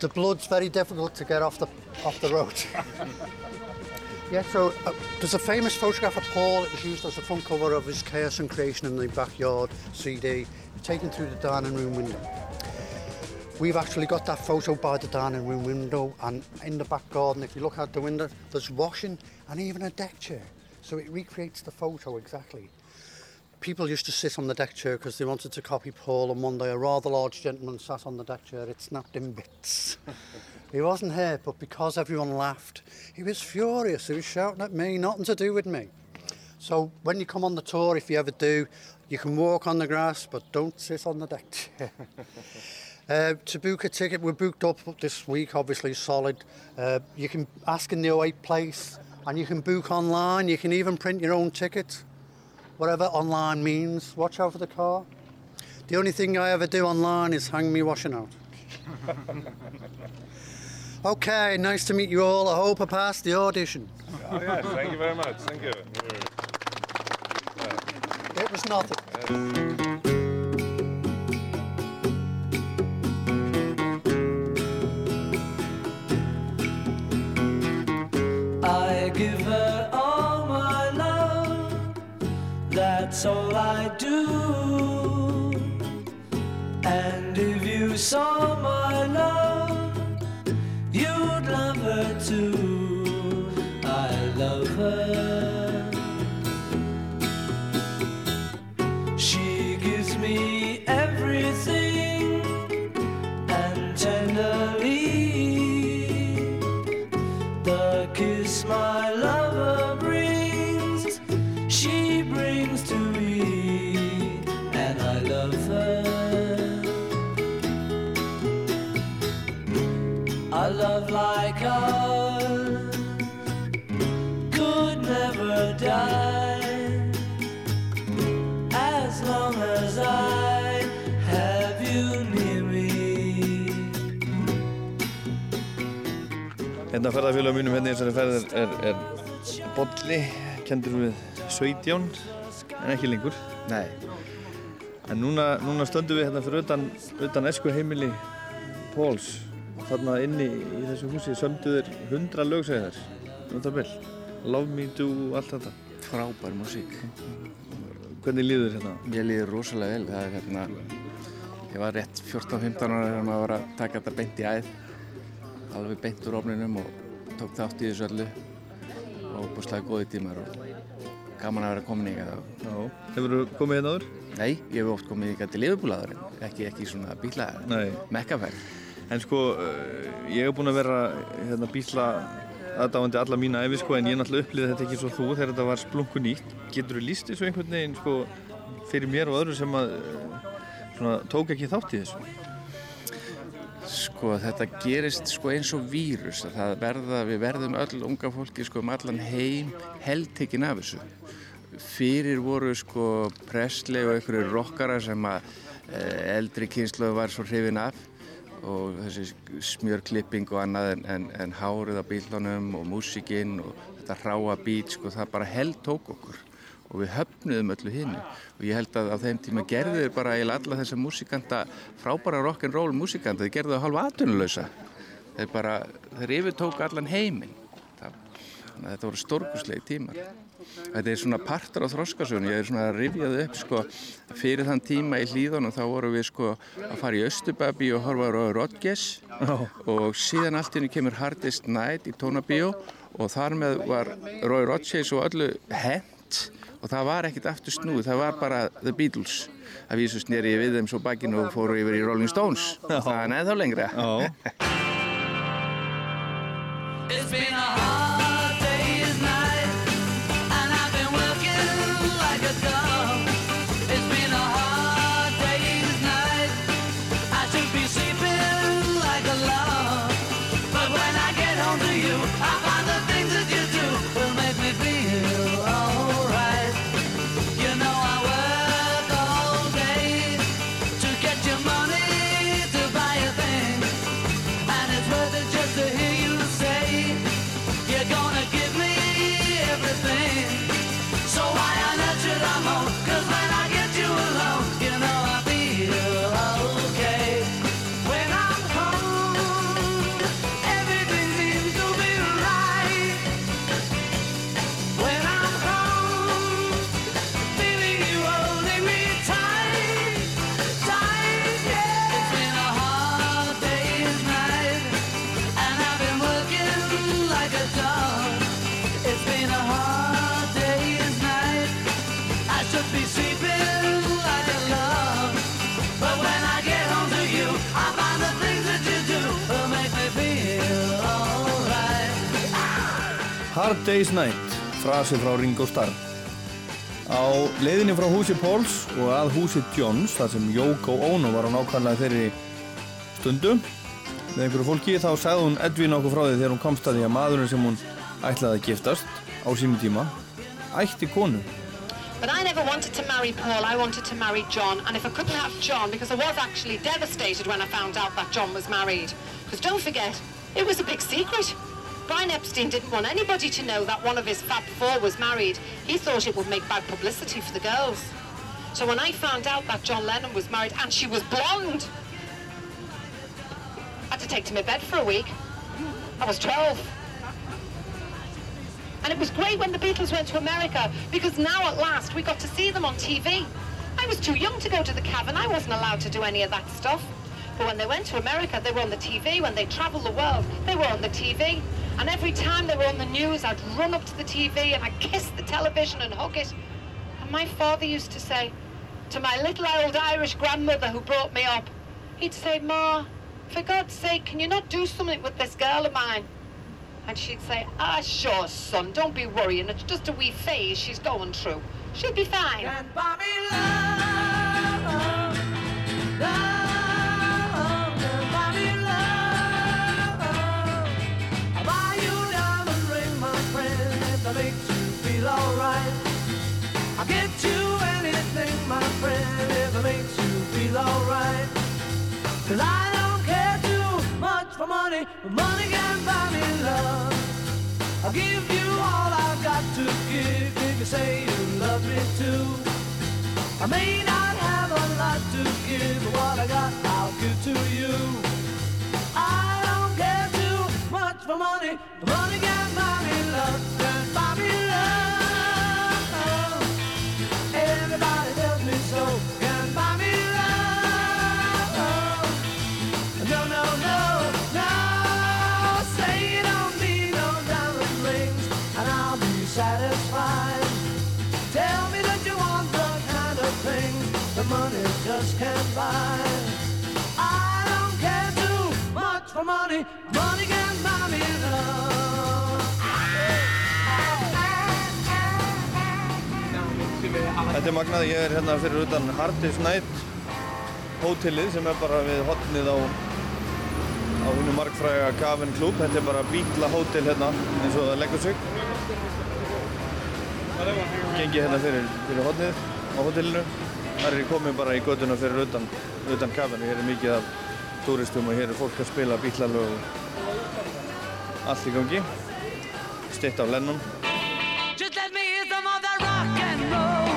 S19: The blood's very difficult to get off the off the road. yeah, so uh, there's a famous photograph of Paul. It was used as the front cover of his Chaos and Creation in the Backyard CD, taken through the dining room window. We've actually got that photo by the dining room window and in the back garden, if you look out the window, there's washing and even a deck chair. So it recreates the photo exactly. People used to sit on the deck chair because they wanted to copy Paul and one day a rather large gentleman sat on the deck chair, it snapped in bits. he wasn't hurt, but because everyone laughed, he was furious. He was shouting at me, nothing to do with me. So when you come on the tour, if you ever do, you can walk on the grass, but don't sit on the deck chair. Uh, to book a ticket, we're booked up this week, obviously solid. Uh, you can ask in the 08 place and you can book online. You can even print your own ticket, whatever online means. Watch out for the car. The only thing I ever do online is hang me washing out. okay, nice to meet you all. I hope I passed the audition.
S15: Oh, yes, thank you very much. Thank you.
S19: It was nothing.
S7: I give her that's all I do. And if you saw my love, you'd love her too.
S2: Hérna ferðarfélagum mínum hérna í þessari ferð er, er, er bolli, kendur við 17, en ekki lengur.
S20: Nei.
S2: En núna, núna stöndum við hérna fyrir utan, utan esku heimili Póls. Þarna inni í þessu húsi sömdu þeir hundra lög segja þær. Um það vel. Love me do, allt þetta.
S20: Frábær músík.
S2: Hvernig líður hérna?
S20: Mér líður rosalega vel. Það er hérna, ég var rétt 14-15 ára þegar maður var að taka þetta beint í æð. Alveg beint úr ofninum og tók þátt í þessu öllu. Og bústlega góði tímar og gaman að vera komin í það.
S2: Já. Hefur þú komið hérna áður?
S20: Nei, ég hef oft komið í til Liverpool-aður, ekki, ekki svona bíla
S2: Nei.
S20: mekkaferð.
S2: En sko, uh, ég hef búinn að vera hérna bíla aðdáðandi alla mína æfi sko, en ég náttúrulega upplýði þetta ekki svo þú þegar þetta var splunku nýtt. Getur þú líst þessu einhvern veginn sko, fyrir mér og öðru sem að uh, svona, tók ekki þátt í þessu?
S20: Sko þetta gerist sko eins og vírus að verða, við verðum öll unga fólki sko um allan heim heldtekinn af þessu. Fyrir voru sko Presley og einhverju rockara sem að eh, eldri kynslu var svo hrifin af og þessi smjörklipping og annað en, en, en hárið á bílunum og músikinn og þetta hráa bít sko það bara held tók okkur og við höfnuðum öllu hinn og ég held að á þeim tíma gerðu þeir bara eiginlega alla þessa músikanta, frábæra rock'n'roll músikanta, þeir gerðu það hálfa atvinnulösa þeir bara, þeir yfirtók allan heiminn. Þannig að þetta voru stórkuslegi tímar. Þetta er svona partur á þroskasögun ég er svona að rifjaði upp sko. Fyrir þann tíma í hlýðunum þá vorum við sko að fara í Östubabí og horfa á Rodgers. Og síðan allt inni kemur Hardest Night í Tónabíó og þar með var Róður Rodgers og öllu hent og það var ekkert aftur snúð, það var bara The Beatles. Að vísu sneri ég við þeim svo bakinn og fóru yfir í Rolling Stones. Það er neð þá lengra
S7: Hard Day's Night,
S2: frasi frá Ringo Starr. Á leiðinni frá húsi Póls og að húsi Johns, þar sem Yoko Ono var á nákvæmlega þeirri stundu, með einhverju fólki, þá sagði hún Edvin okkur frá því þegar hún komst að því að maðurinn sem hún ætlaði að giftast á sínum tíma, ætti konu.
S16: But I never wanted to marry Paul, I wanted to marry John. And if I couldn't have John, because I was actually devastated when I found out that John was married. Because don't forget, it was a big secret. Brian Epstein didn't want anybody to know that one of his Fab Four was married. He thought it would make bad publicity for the girls. So when I found out that John Lennon was married and she was blonde, I had to take to my bed for a week. I was 12. And it was great when the Beatles went to America because now at last we got to see them on TV. I was too young to go to the cavern. I wasn't allowed to do any of that stuff. But when they went to America, they were on the TV. When they traveled the world, they were on the TV. And every time they were on the news, I'd run up to the TV and I'd kiss the television and hug it. And my father used to say to my little old Irish grandmother who brought me up, he'd say, Ma, for God's sake, can you not do something with this girl of mine? And she'd say, ah, sure, son, don't be worrying. It's just a wee phase she's going through. She'll be fine.
S7: Friend, if it makes you feel I don't care too much for money, but money can buy me love. I'll give you all I've got to give if you say you love me too. I may not have a lot. to give what I got, I'll give to you. I don't care too much for money. Money can buy me love, can buy me for money. Money can buy me love.
S2: Þetta er magnað, ég er hérna fyrir utan Hardis Night hótelið sem er bara við hotnið á á húnu markfræga Gavin Club. Þetta er bara bíla hótel hérna eins og það leggur sig. Gengi hérna fyrir, fyrir hotnið á hótelinu. Þar er ég komið bara í göduna fyrir utan, utan Gavin. Hér er mikið af túristum og hér er fólk að spila bílalög allt í gangi. Stitt af Lennon.
S7: Just let me hear some of that rock and roll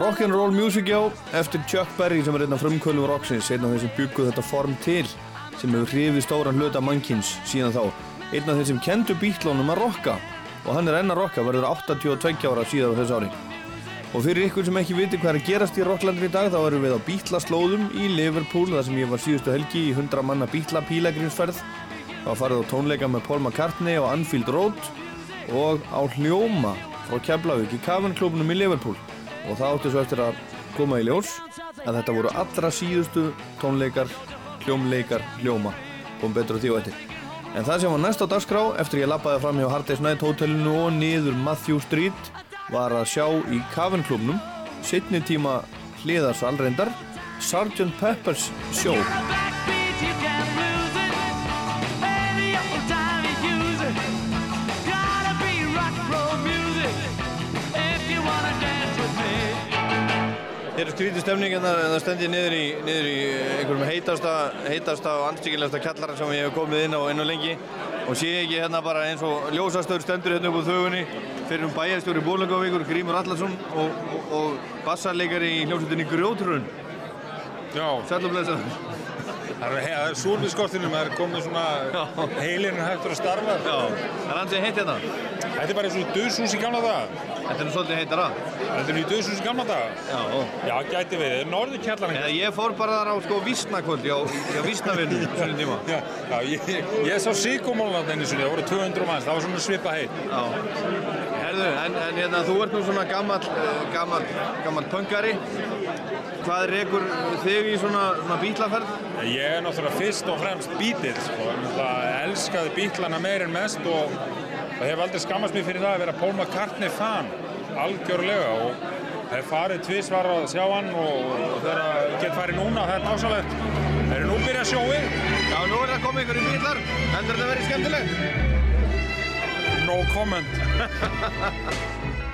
S2: Rock'n'roll music já, eftir Chuck Berry sem er einn af frumkvölum rocksins, einn af þeim sem bygguð þetta form til, sem hefur hrifið stóran hluta mannkins síðan þá. Einn af þeim sem kendu bítlónum að rocka og hann er enn að rocka, verður 82 ára síðan á þessu ári. Og fyrir ykkur sem ekki viti hvað er að gerast í Rocklandur í dag, þá erum við á bítlaslóðum í Liverpool, þar sem ég var síðustu helgi í 100 manna bítla pílagrinsferð. Var farið á tónleika með Paul McCartney á Anfield Road og á Hljóma frá Keflavík í Cavern klubnum í Liverpool. Og það átti svo eftir að koma í ljós að þetta voru allra síðustu tónleikar, hljómleikar, hljóma. Kom betur á því og eftir. En það sem var næst á dagskrá, eftir ég lappaði fram hjá Hard Day's Night hótelinu og niður Matthew Street, var að sjá í Cavern klubnum, setni tíma hliðarsal reyndar, Sgt. Pepper's Show. Hér er skrítið stemning en það en það stend ég niður í, niður í einhverjum heitasta, heitasta og anstíkilegasta kjallara sem ég hef komið inn á enn og lengi og sé ekki hérna bara eins og ljósastöður stendur hérna upp á þögunni fyrir um bæjarstjóri Bólingavíkur, Grímur Allarsson og, og, og bassarleikari í hljómsveitinni Grjótrun.
S21: Já.
S2: Og blessa.
S21: Það er, súr við skortinum, það er komið svona heilinn er hægtur að starfa.
S2: Já, það er ansið heitt hérna.
S21: Þetta er bara eins og döðshús í gamla daga.
S2: Þetta er nú svolítið heitara.
S21: Þetta er nú í döðshús í gamla daga.
S2: Já.
S21: Já, gæti við. Norður kjallarinn.
S2: Eða ég fór bara þar á sko vísnakvöldi á, á vísnavinnu svona tíma.
S21: Já, já ég, ég sá síkumólan einu sinni, það voru 200 manns, það var svona svipa heitt.
S2: Já. Herðu, en, en hérna, þú ert nú svona gammal, uh, gammal, gammal pöngari. Hvað rekur þig í svona, svona bílaferð?
S21: Ég er náttúrulega fyrst og fremst bítill, sko. Náttúrulega elskaði bítlana meir en mest og, og hef aldrei skammast mér fyrir það að vera Paul McCartney fan, algjörlega. Og hef farið tvísvar að sjá hann og, þegar ég get farið núna, það er násalegt. Eru nú byrjað sjóið?
S2: Já, nú er það komið ykkur í bílar. Heldur þetta verið skemmtilegt?
S21: No comment.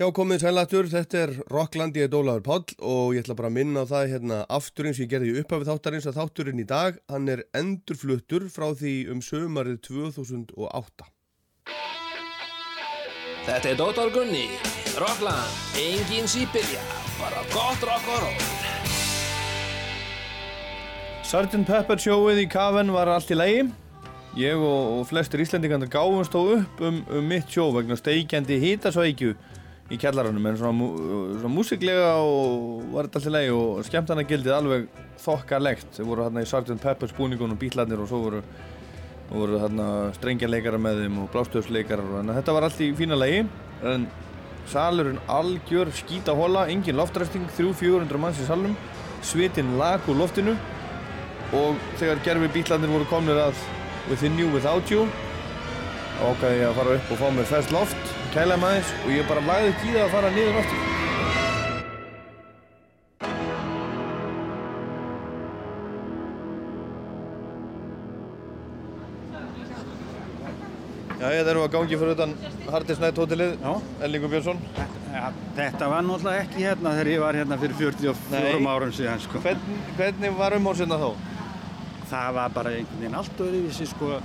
S1: Já, komið sællættur, þetta er Rockland, ég er Dólaður Páll og ég ætla bara að minna á það hérna aftur eins og ég gerði í upphafið þáttarins að þátturinn í dag, hann er endurfluttur frá því um sömarið 2008.
S14: Þetta er Dóttar Gunni, Rockland, engin sípilja, bara gott rock og roll.
S2: Sgt. Pepper sjóið í Kaven var allt í lægi. Ég og, og flestir Íslandingarnir gáum stóð upp um, um mitt sjó vegna steikjandi hitasvækju í kjallaranum en svona, svona músiklega og var þetta allt í lægi og skemmtana gildið alveg þokkalegt. Þeir voru hérna í Sgt. Peppers búningunum bítlarnir og svo voru, voru hérna strengjarleikarar með þeim og blástöðsleikarar og þannig að þetta var allt í fína lægi en salurinn algjör skýta hóla, engin loftræsting, 300-400 manns í salnum, svitinn lag úr loftinu og þegar gerfi bítlarnir voru komnir að Within You Without You þá ákvaði ég að fara upp og fá mér ferskt loft kæla aðeins og ég bara lagði ekki í það að fara niður aftur Já, þetta erum við að gangi fyrir utan Hardis Night hótelið, Ellingur Björnsson
S11: Ja, þetta var náttúrulega ekki hérna þegar ég var hérna fyrir 44
S2: Nei.
S11: árum síðan sko.
S2: Hvern, hvernig var umhórsina þá?
S11: Það var bara einhvern veginn allt öðruvísi sko.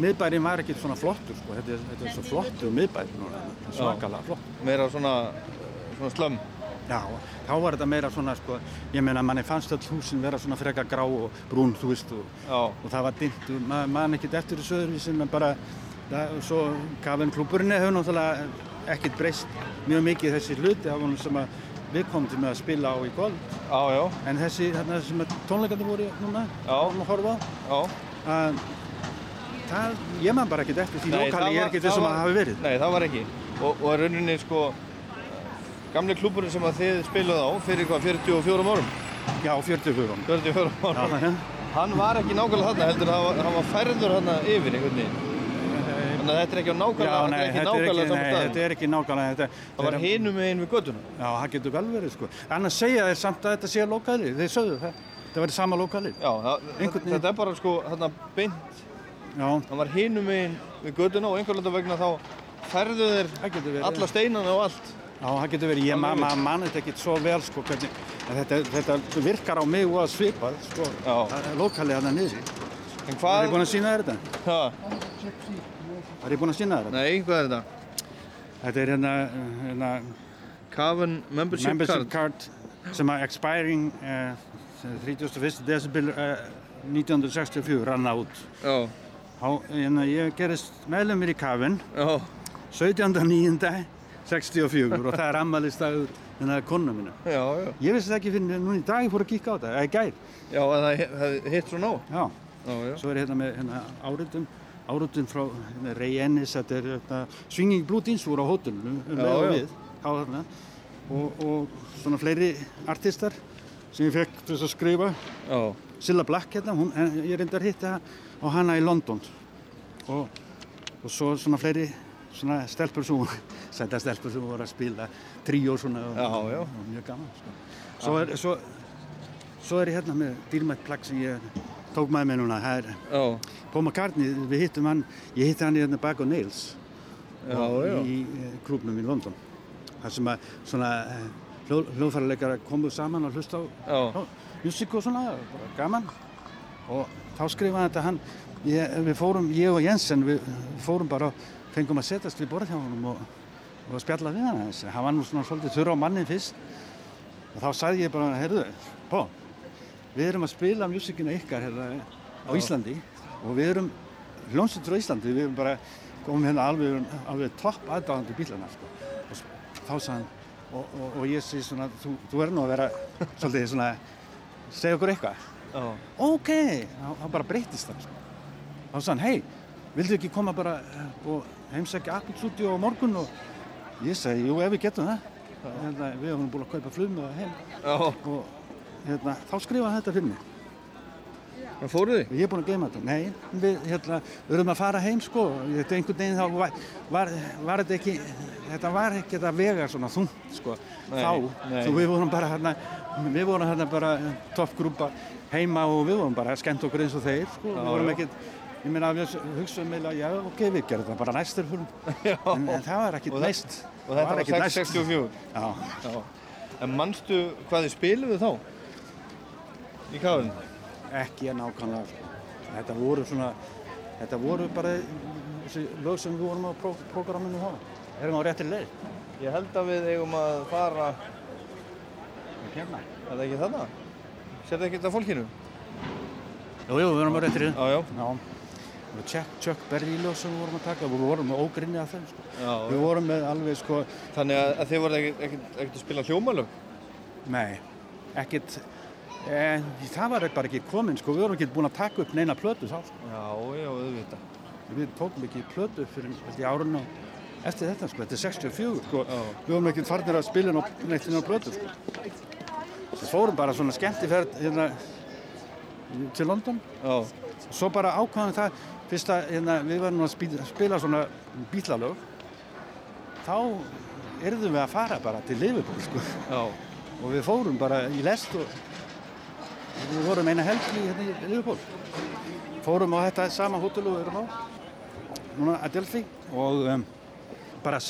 S11: Miðbærin var ekkert svona flottur sko. þetta, þetta er svo flottur miðbæri svakalega flott.
S2: Meira svona, svona slömm
S11: Já, þá var þetta meira svona, sko, ég meina, manni fannst öll húsin vera svona freka grá og brún, þú veist, og, og það var dimmt og maður man ekkert eftir þessu öðruvísi, en bara, það, svo kafinn klúburinn hefur náttúrulega ekkert breyst mjög mikið þessi hluti af honum sem að við komum til með að spila á í kvöld. En þessi, þarna sem að tónleikandi voru núna,
S2: Já.
S11: að horfa á,
S2: Já.
S11: Að það, ég man bara ekkert eftir því
S2: Nei,
S11: lokali, er ekkert þessum að hafi verið.
S2: Nei, það var ekki. Og, og rauninni sko, gamli klúburinn sem að þið spiluð á fyrir hvað, 44 árum?
S11: Já, 44 árum.
S2: 44 árum.
S11: Já,
S2: Hann var ekki nákvæmlega þarna, heldur að hann var- hann var færður þarna yfir einhvern veginn. Þannig að þetta er ekki á nákvæmlega, þetta
S11: nei,
S2: er ekki nákvæmlega saman
S11: nei,
S2: staðum.
S11: þetta er ekki nákvæmlega þetta.
S2: Það var hinum meginn við göttuna.
S11: Já, það getur vel verið, sko. Annars segja þeir samt að þetta sé lokali, þeir sögðu það. Það verið sama lokali.
S2: Já, það, þetta, er bara sko, þarna beint.
S11: Já.
S2: Það var hinum meginn við göttuna og einhverlega vegna þá færðu þeir alla steinana og allt.
S11: Já, það getur verið, ég ma ma man þetta ekki svo vel, sko, hvernig, þetta, þetta virkar á mig og að svipa, sko, lokalið hann niður.
S2: En hvað?
S11: Er ég búinn að sína þér þetta?
S2: Hvað?
S11: Er ég búinn að sína þér þetta?
S2: Nei, hvað er þetta?
S11: Þetta er hérna, hérna
S2: Cavern membership,
S11: card. sem að expiring uh, 31. desember uh, 1964 rann át.
S2: Já.
S11: Há, hérna, ég gerist meðlumir í Kafin
S2: Já.
S11: 17.9.64 og það er ammaliðstæður hérna konna mína.
S2: Já, já.
S11: Ég vissi það ekki fyrir núna í dag ég fór að kíka á þetta, eða gær.
S2: Já, það hefði hitt svo ná.
S11: Já.
S2: Já.
S11: Svo er hérna með hérna, áriðum, áriðum frá hérna, Ray Ennis, þetta er hérna, Swinging Blue Jeans voru á hótelinu, um leið og
S2: já.
S11: við, á þarna. Og, og svona fleiri artistar sem ég fekk til þess að skrifa.
S2: Já.
S11: Silla Black hérna, hún, ég reyndar hitta á hana í London. Og, og svo svona fleiri svona stelpur sem sæta stelpur sem voru að spila tríó svona og,
S2: Já, já.
S11: og mjög gaman sko. svo, er, svo, svo er ég hérna með dýrmætt plagg sem ég tók með mér núna það
S2: já.
S11: Paul McCartney, við hittum hann ég hitti hann í hérna Bag o' Nails
S2: Já, já.
S11: í eh, klúbnum í London þar sem að svona eh, hljó, hljóðfæraleikara komu saman og hlusta á á músík og svona, bara gaman. Og þá skrifaði þetta hann ég, við fórum, ég og Jensen við fórum bara, fengum að setjast við borð hjá honum og, og spjalla við hann hann var nú svona svolítið þurra á mannin fyrst. Og þá sagði ég bara, heyrðu Pó, við erum að spila músíkina ykkar hérna á
S2: Já.
S11: Íslandi og við erum hljómsveit frá Íslandi, við erum bara komum hérna alveg, alveg topp aðdáðandi bílana sko. og þá sagði hann og, og, og ég segi svona, þú, þú verður nú að vera svolítið svona, segja okkur eitthvað
S2: Já.
S11: ok, þá bara breytist það sko. þá hann, hei, vildu ekki koma bara eh, og heimsækja Apple Studio á morgun og ég segi, jú, ef við getum það hérna, við höfum búin að kaupa flum og heim
S2: Já.
S11: og hérna, þá skrifaði hann þetta fyrir mig
S2: Hvað fóruð þið?
S11: Ég er búin að gleyma þetta. Nei, við, hérna, við erum að fara heim sko. Þetta einhvern veginn þá var, var, var þetta ekki, þetta var ekki þetta vega svona þungt sko.
S2: Nei,
S11: þá,
S2: nei.
S11: við vorum bara hérna, við vorum hérna bara toppgrúpa heima og við vorum bara skemmt okkur eins og þeir sko.
S2: Já,
S11: við vorum ekkert, ég meina við hugsaðum meila, já ok, við gerum þetta bara næstur fyrir. En, en það var
S2: það-
S11: næst.
S2: Og þetta var
S11: næst.
S2: 664?
S11: Já.
S2: Já. En manstu hvað þið spiluðu þá? Í kafin?
S11: Ekki að nákvæmlega sko. Þetta voru svona, þetta voru bara þessi lög sem við vorum á pró prógraminu þá. Erum á réttir leið.
S2: Ég held að við eigum að fara...
S11: Hérna?
S2: Er það ekki þarna? Sér það ekki þetta fólkinu?
S11: Jú, jú, við erum á réttir leið.
S2: Já, já.
S11: Já. Chuck, Chuck Berry lög sem við vorum að taka, við vorum með ógrinni af þeim sko.
S2: Já,
S11: Við vorum með alveg sko...
S2: Þannig að, þið ekkert- ekkert að spila hljómalög?
S11: Nei, ekkert, eh, það var bara ekki komin sko, við vorum ekki búin að taka upp neina plötu þá sko.
S2: Já, já, auðvitað.
S11: Við tókum ekki plötu fyrir í árun og eftir þetta sko, þetta er 64 sko. Við vorum ekki farnir að spila neitt á plötu sko. Við fórum bara svona skemmtiferð hérna til London.
S2: Já.
S11: Svo bara ákvæðum það, fyrst að hérna, við varum að spila, spila svona bílalög, þá yrðum við að fara bara til Liverpool sko.
S2: Já.
S11: Og við fórum bara í lest og við vorum eina helgi hérna í Liverpool. Fórum á þetta sama hótel og við erum á, núna að Delphi og um, bara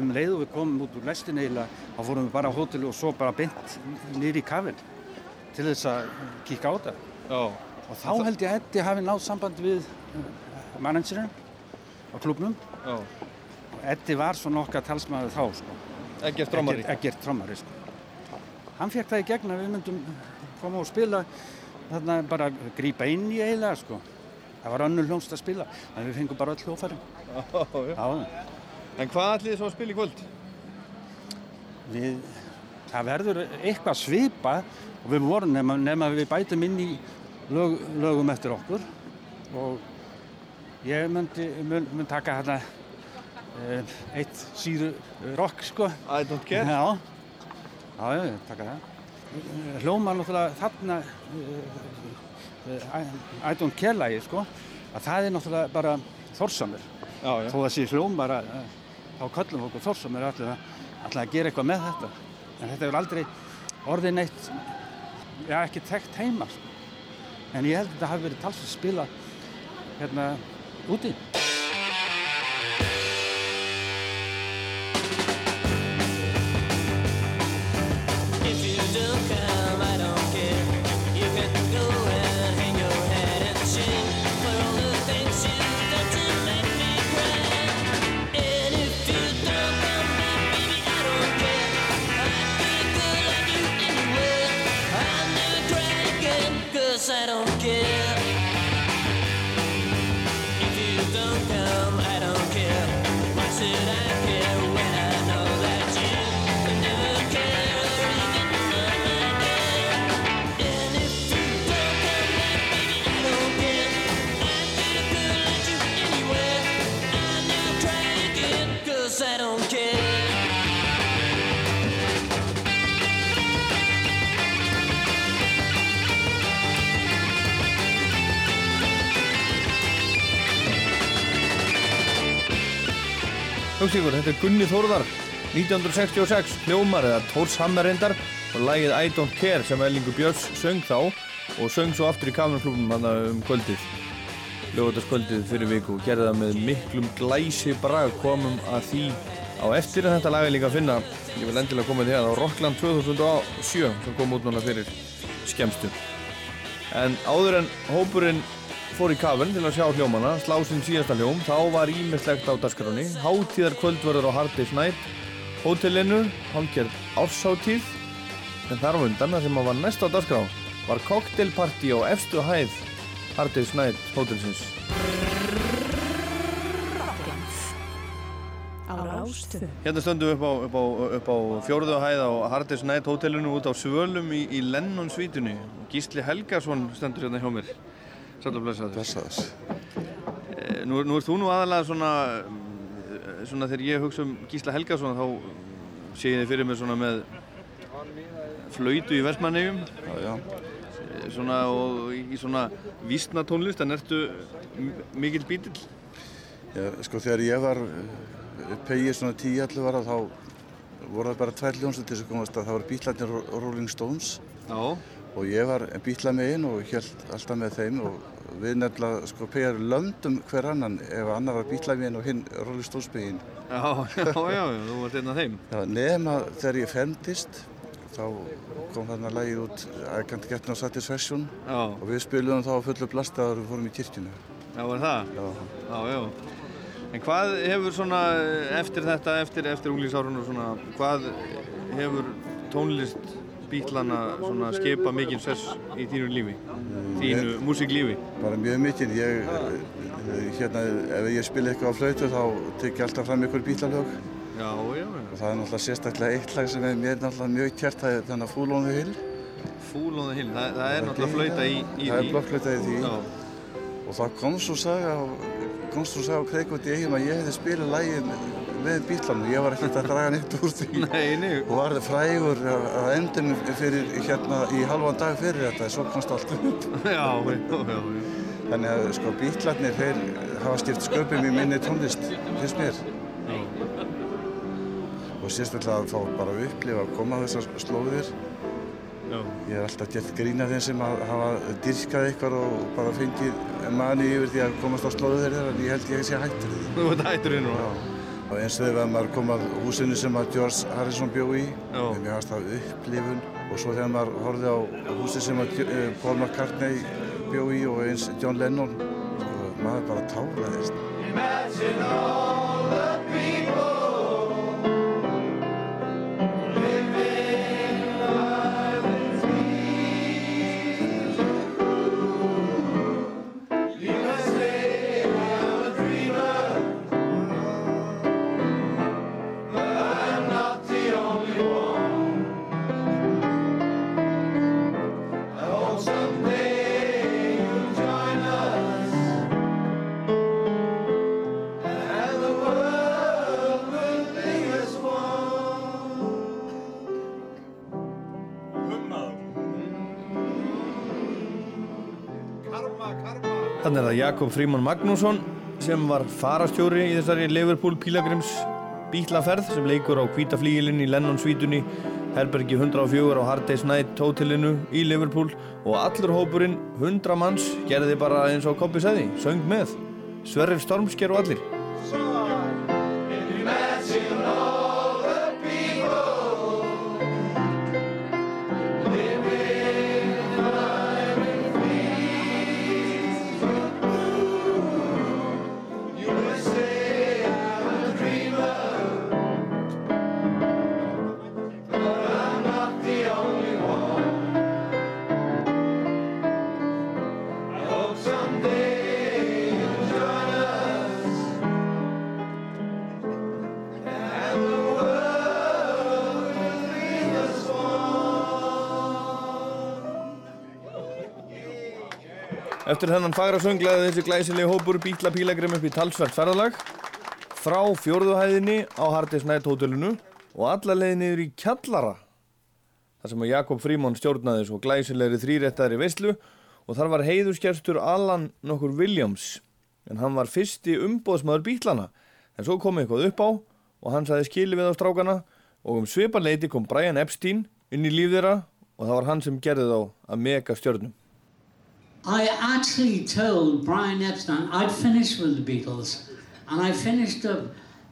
S11: um leið og við komum út úr lestin eiginlega, þá fórum við bara á hótel og svo bara beint nýri í kafinn til þess að kíka á þetta.
S2: Já.
S11: Og þá held ég að Eddi hafi náð samband við uh, managerinn á klubnum.
S2: Já.
S11: Og Eddi var svona okkar talsmaður þá, sko.
S2: Eggert trommari?
S11: Eggert trommari, sko. hann fekk það í gegn að við myndum koma og spila þarna bara grípa inn í eiginlega sko. Það var önnur hljómsd að spila, en við fengum bara öll hljófæri.
S2: En hvað ætlið þið svo að spila í kvöld?
S11: Við, það verður eitthvað svipa og við vorum nema, nema við bætum inn í lög, lögum eftir okkur og ég myndi, mynd, mynd taka hérna eitt síðu rock sko.
S2: I don't care?
S11: Já, já, já, taka það. Hljómar náttúrulega þarna eh, eh, I, I don't care lagi sko, að það er náttúrulega bara
S2: já.
S11: Þó að sé hljómar að eh, þá köllum við okkur þorsamir allir að, gera eitthvað með þetta. En þetta hefur aldrei orðið neitt, já ekki þekkt heima sko. En ég held að þetta hafi verið talsveit spila hérna úti.
S2: Hugsingur, þetta er Gunni Þórðar 1966, hljómar eða Tórshammer reyndar og lagið I Don't Care sem Ellingur Björns söng þá og söng svo aftur í kameraflúmum hann um kvöldið lögvöldarskvöldið fyrir viku og gerði það með miklum glæsi brag komum að því á eftir að þetta lag er líka að finna. Ég vil endilega koma því að á Rockland 2007 sem kom út núna fyrir skemmstu. En áður en hópurinn fór í kafinn til að sjá hljómana, slá sinn síðasta hljóm, þá var ímislegt á dagskráni. Hátíðar kvöldverður á Hard Day's Night, hótelinu, hálfgerð ársháttíð, en þar á undan, það sem var næst á dagskrá, var cocktailparty á efstu hæð Hard Day's Night hótelsins. Hérna stöndum við upp á, upp á, upp á fjórðu hæð á Hard Day's Night hótelinu út á Svölum í, í Lennon svítunni. Gísli Helgason stendur hérna hjá mér. Sæll og blessaður.
S22: Blessaður.
S2: Eh, Nú, nú ert þú nú aðalega svona, svona þegar ég hugsa um Gísla Helgason þá sé ég þið fyrir mér svona með flautu í Vestmannegjum.
S22: Já, já.
S2: Svona og í svona vísna tónlist, en ertu mikill bítill?
S22: Já, sko þegar ég var pegið svona 10-11 ára þá voru það bara tvær hljómsveitir sem komast að það voru Bílarnir og Rolling Stones.
S2: Já.
S22: Og ég var bíla megin og held alltaf með þeim og við nefnilega sko pegjar löndum hver annan ef annar var bíla megin og hinn Stones megin.
S2: Já, já, já, þú varst einn af þeim.
S22: Já, nema þegar ég fermdist þá kom þarna lagið út I Can't Get No Satisfaction
S2: Já.
S22: og við spilum þá á fullu blasta þegar við fórum í kirkjunu.
S2: Já, var það?
S22: Já.
S2: Já, já. En hvað hefur svona eftir þetta, eftir, eftir unglísárun og svona, hvað hefur tónlist bítlana svona skipa mikinn sess í þínu lífi? Þínu
S22: Ég-
S2: músiklífi?
S22: Bara mjög eh, hérna, ef ég spila eitthvað á flautu þá tek ég alltaf fram ykkur bílalög.
S2: Já, já.
S22: Og það er náttúrulega sérstaklega eitt lag sem er mér náttúrulega mjög kjært, það er þannig að Fool on the Hill.
S2: Fool on the Hill, það, það er náttúrulega flauta í, í
S22: Það
S2: því.
S22: er blokkflauta í því.
S2: Já.
S22: Og það kom svo saga á, komst svo saga á Kreikvöldi eigin að ég hefði spilað lagið með bílanum. Ég var ekkert að draga neitt úr því.
S2: Nei, nei.
S22: Og var frægur að endum fyrir hérna í halvan dag fyrir þetta, svo komst allt upp.
S2: Já, já, já, já.
S22: Þannig að sko bílarnir, þeir hafa skipt sköpum í minni tónlist, finnst mér. Og sérstaklega að fá bara að upplifa að koma á þessar slóðir.
S2: Já.
S22: Ég er alltaf gert grína þeim sem að hafa dyrkað eitthvað og bara fengið mani yfir því að komast á slóðir þeirra, en ég held ég sé hættur því.
S2: Þú ert hættur því núna?
S22: Og eins og þegar maður kom að húsinu sem að George Harrison bjó í,
S2: Já.
S22: mér hafast það upplifun. Og svo þegar maður horfið á húsi sem að eh, Paul McCartney bjó í og eins John Lennon, sko, maður bara táraðist.
S2: Jakob Fríman Magnússon sem var farastjóri í þessari Liverpool Pílagrims bílaferð sem leikur á hvítaflígilinn í Lennon svítunni Herbergi 104 á Hard Day's Night hótelinu í Liverpool. Og allur hópurinn 100 manns gerði bara eins og Koppi segði, söng með. Sverrir Stormsker og allir Eftir þennan fagra sönglaði þessi glæsilegi hópur bíla pílagrim upp í talsvert ferðalag. Frá fjórðuhæðinni á Hardis Night hótelinu og alla leiði niður í kjallara þar sem Jakob Frímon stjórnaði svo glæsilegri þrýrættari veislu og þar var heiðurskerstur Alan nokkur Williams. En hann var fyrsti umbóðsmaður bílana en svo kom eitthvað upp á og hann saði skili við á strákana og um sviparleiti kom Brian Epstein inn í líf þeirra og það var hann sem gerði þá að mega stjörnum
S23: I actually told Brian Epstein I'd finished with the Beatles, and I finished up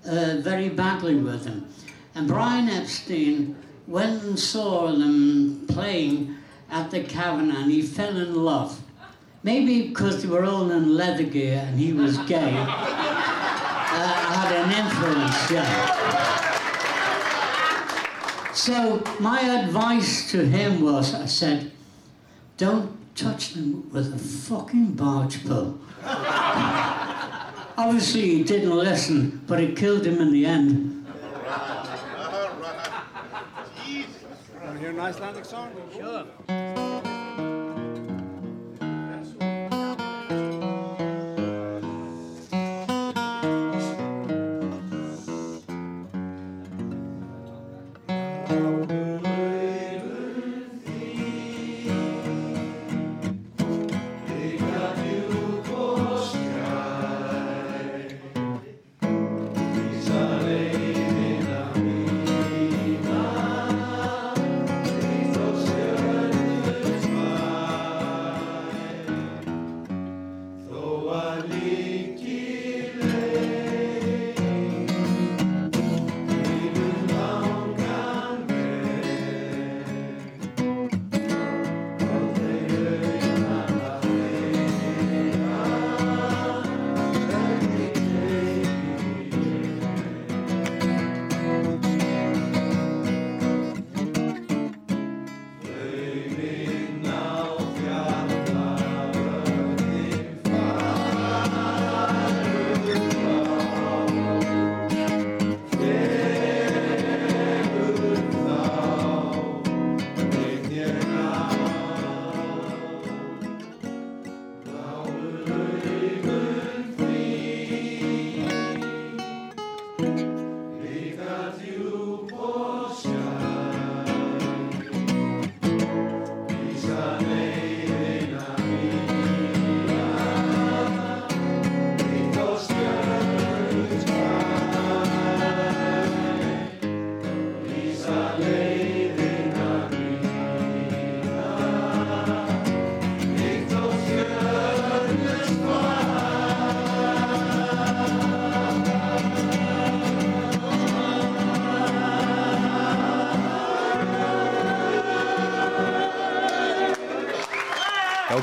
S23: uh, very badly with them. And Brian Epstein went and saw them playing at the Cavern, and he fell in love. Maybe because they were all in leather gear and he was gay, uh, had an influence, yeah. So my advice to him was, I said, don't touch them with a fucking barge pole. Obviously he didn't listen, but it killed him in the end. All right. Jesus.
S24: Want to hear an Icelandic song? Sure.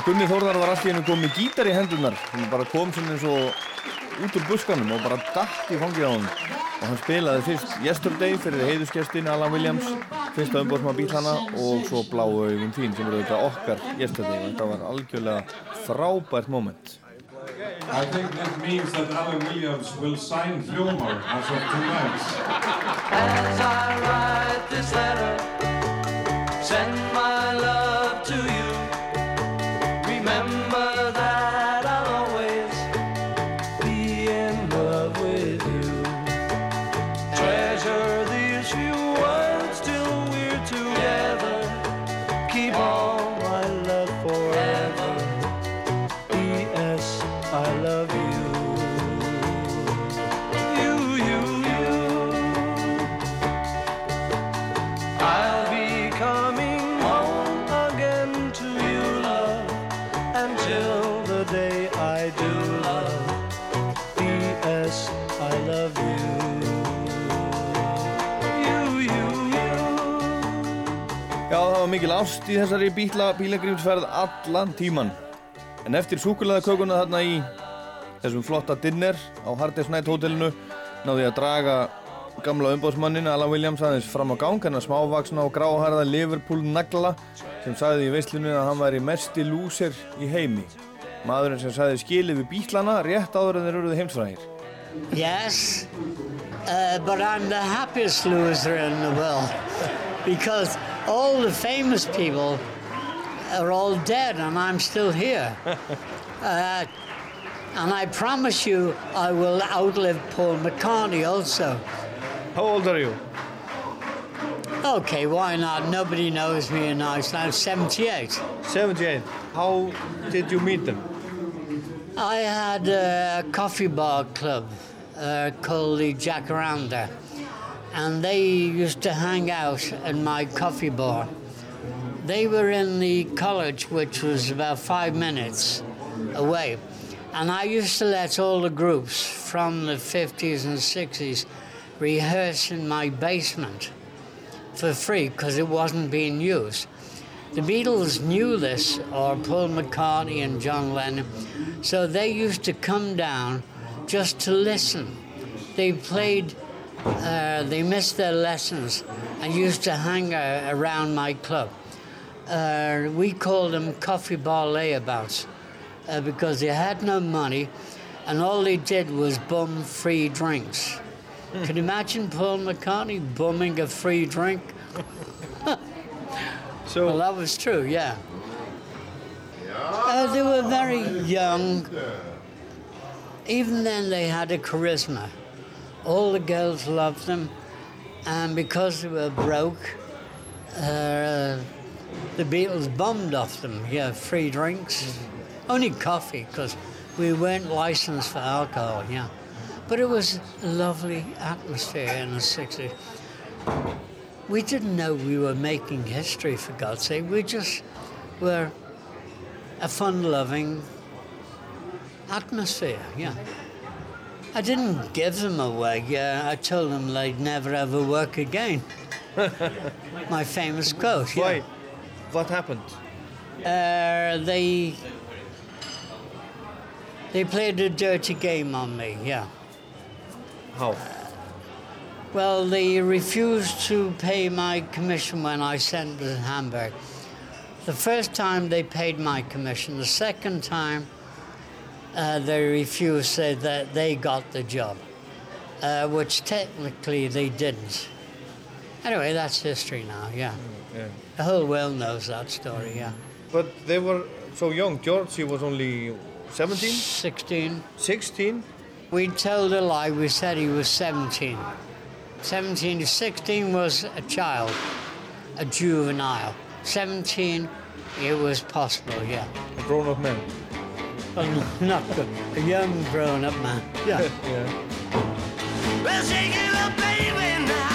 S2: Gunni Þórðar var allt í hennu komið gítar í hendunar sem bara kom svona eins og út úr buskanum og bara dætt í fangið á hann og hann spilaði fyrst Yesterday fyrir heiðuskestin Alan Williams fyrsta umbóðsma bílana og svo Bláu augum þín sem eru þetta okkar Yesterday. Og þetta var algjörlega frábært moment.
S3: I think that means that Alan Williams will sign Fljómar as of tonight.
S7: As I write this letter, send
S2: það var mikil ást í þessari bíla bílegrímsferð allan tíman. En eftir súkulæðakökuna þarna í þessum flotta dinner á Hardest Night hótelinu náði að draga gamla umbóðsmannin Alan Williams aðeins fram á gang hennar smávaksna og gráharða Liverpool nagla sem sagði í veislunni að hann væri mesti lúser í heimi. Maðurinn sem sagði skilið við bílana rétt áður en þeir eruðu heimsfræðir.
S23: Yes, uh, but I'm the happiest loser in the world because all the famous people are all dead and I'm still here. Uh, and I promise you I will outlive Paul McCartney also.
S2: How old are you?
S23: Okay, why not? Nobody knows me in Iceland. 78.
S2: 78. How did you meet them?
S23: I had a coffee bar club uh, called the Jacaranda, and they used to hang out in my coffee bar. They were in the college, which was about five minutes away, and I used to let all the groups from the 50s and 60s rehearse in my basement for free because it wasn't being used. The Beatles knew this, or Paul McCartney and John Lennon, so they used to come down just to listen. They played, uh, they missed their lessons and used to hang around my club. Uh, we called them coffee bar layabouts uh, because they had no money and all they did was bum free drinks. Can you imagine Paul McCartney bumming a free drink?
S2: so
S23: well, that was true, yeah. Uh, they were very young. Even then, they had a charisma. All the girls loved them, and because they were broke, uh, the Beatles bummed off them. Yeah, free drinks, only coffee, because we weren't licensed for alcohol. Yeah, but it was a lovely atmosphere in the '60s. We didn't know we were making history, for God's sake. We just were a fun-loving atmosphere. Yeah. I didn't give them away. Yeah, I told them they'd never ever work again. My famous quote. Yeah.
S2: Why? What happened?
S23: Uh, they they played a dirty game on me. Yeah.
S2: How?
S23: Well, they refused to pay my commission when I sent to Hamburg. The first time they paid my commission. The second time uh, they refused, said that they got the job, uh, which technically they didn't. Anyway, that's history now, yeah.
S2: Yeah.
S23: The whole world knows that story, yeah.
S2: But they were so young. George, he was only 17?
S23: 16.
S2: 16?
S23: We told a lie, we said he was 17. 17 to 16 was a child, a juvenile. 17, it was possible, yeah.
S2: A grown up man.
S23: N- not. A young grown up man. Yeah.
S2: yeah.
S3: Baby, now.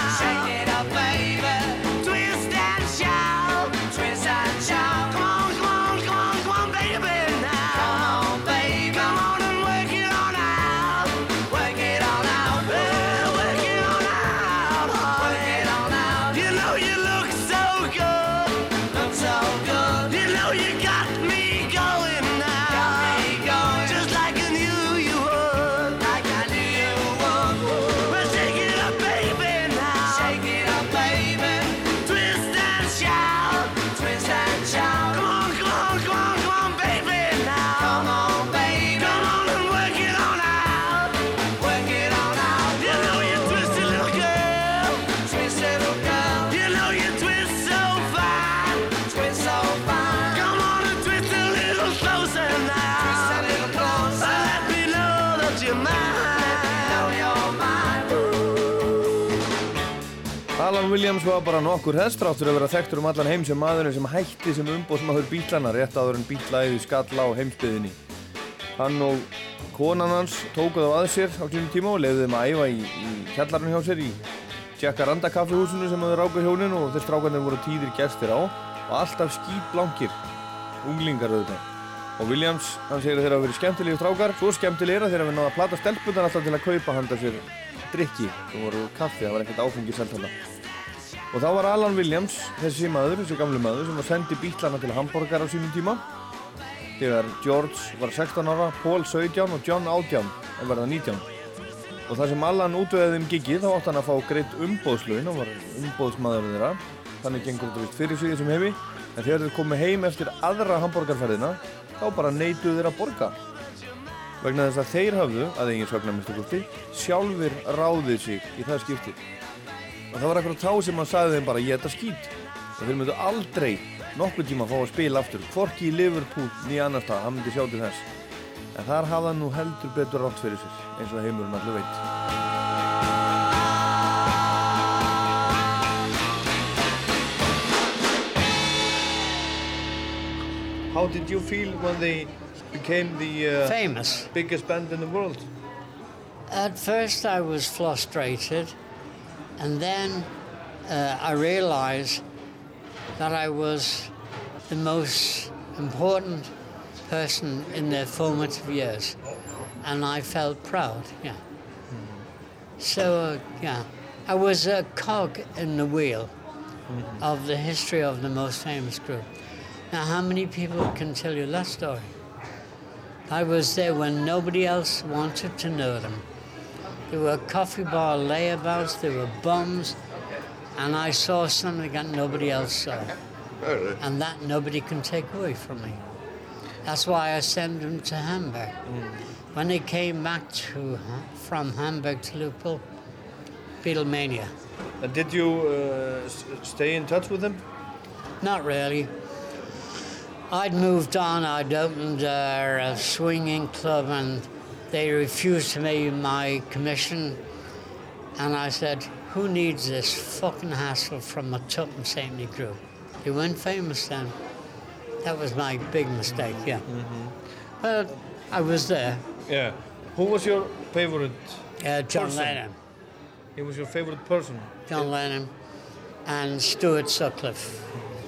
S2: Var bara nokkur hestrátur að vera þekktur um allan heim sem maðurinn sem hætti sem umbóðsmaður bílana rétt áður en bílaðið skalla á heimsbyðinni. Hann og konan hans tókuð á að sér á sínum tíma og leiði þeim að æfa í, í kjallarinn hjá sér í Jacaranda kaffihúsinu sem þau ráku hjónin og þeir strákarnir voru tíðir gestir á og alltaf skýtblankir, unglingar auðvitað. Og Williams, hann segir að þeir hafa verið skemmtilegi strákar, svo skemmtilegir að þeir hafa náða að plata stelpunar alltaf til að kaupa handa sér drikki það voru kaffi, það var ekkert áfengi selt hana og þá var Alan Williams þessi maður, þessi gamli maður sem var sendið bítlana til Hamburger á sínum tíma. Þegar George var 16 ára Paul 17 og John 18 að verða 19 og þar sem Alan útvöðið þeim gigið þá átt hann að fá greitt umbóðslaun og var umbóðsmaður þeirra. Þannig gengur þetta vist fyrir sig þessum hefi en þegar þeir komið heim eftir aðra Hamburgerferðina þá bara neituðu þeir að borga. Vegna þess að þeir hafðu, að eigin sögna minnstakosti, sjálfur ráðið sig í það skipti. Og það var akkurat þá sem hann sagði þeim bara ég þetta skýt og þeir myndu aldrei nokkuð tíma að fá að spila aftur, hvorki í Liverpool nýja annar stað, hann myndi sjá til þess. En þar hafði hann nú heldur betur rátt fyrir sér, eins og heimurinn allir veit. How did you feel when they became the uh,
S23: Famous.
S2: biggest band in the world?
S23: At first, I was frustrated, and then uh, I realized that I was the most important person in their formative years, and I felt proud. Yeah. So, uh, yeah, I was a cog in the wheel of the history of the most famous group. Now, how many people can tell you that story? I was there when nobody else wanted to know them. There were coffee bar layabouts, there were bums, and I saw something that nobody else saw. And that nobody can take away from me. That's why I sent them to Hamburg. When they came back to, from Hamburg to Liverpool, Beatlemania.
S2: And did you uh, stay in touch with them?
S23: Not really. I'd moved on. I'd opened uh, a swinging club, and they refused to pay my commission. And I said, "Who needs this fucking hassle from a Tupper Saintly group?" They weren't famous then. That was my big mistake. Yeah. But I was there.
S2: Yeah. Who was your favorite
S23: Uh, John
S2: person?
S23: Lennon.
S2: He was your favorite person?
S23: John Lennon, and Stuart Sutcliffe,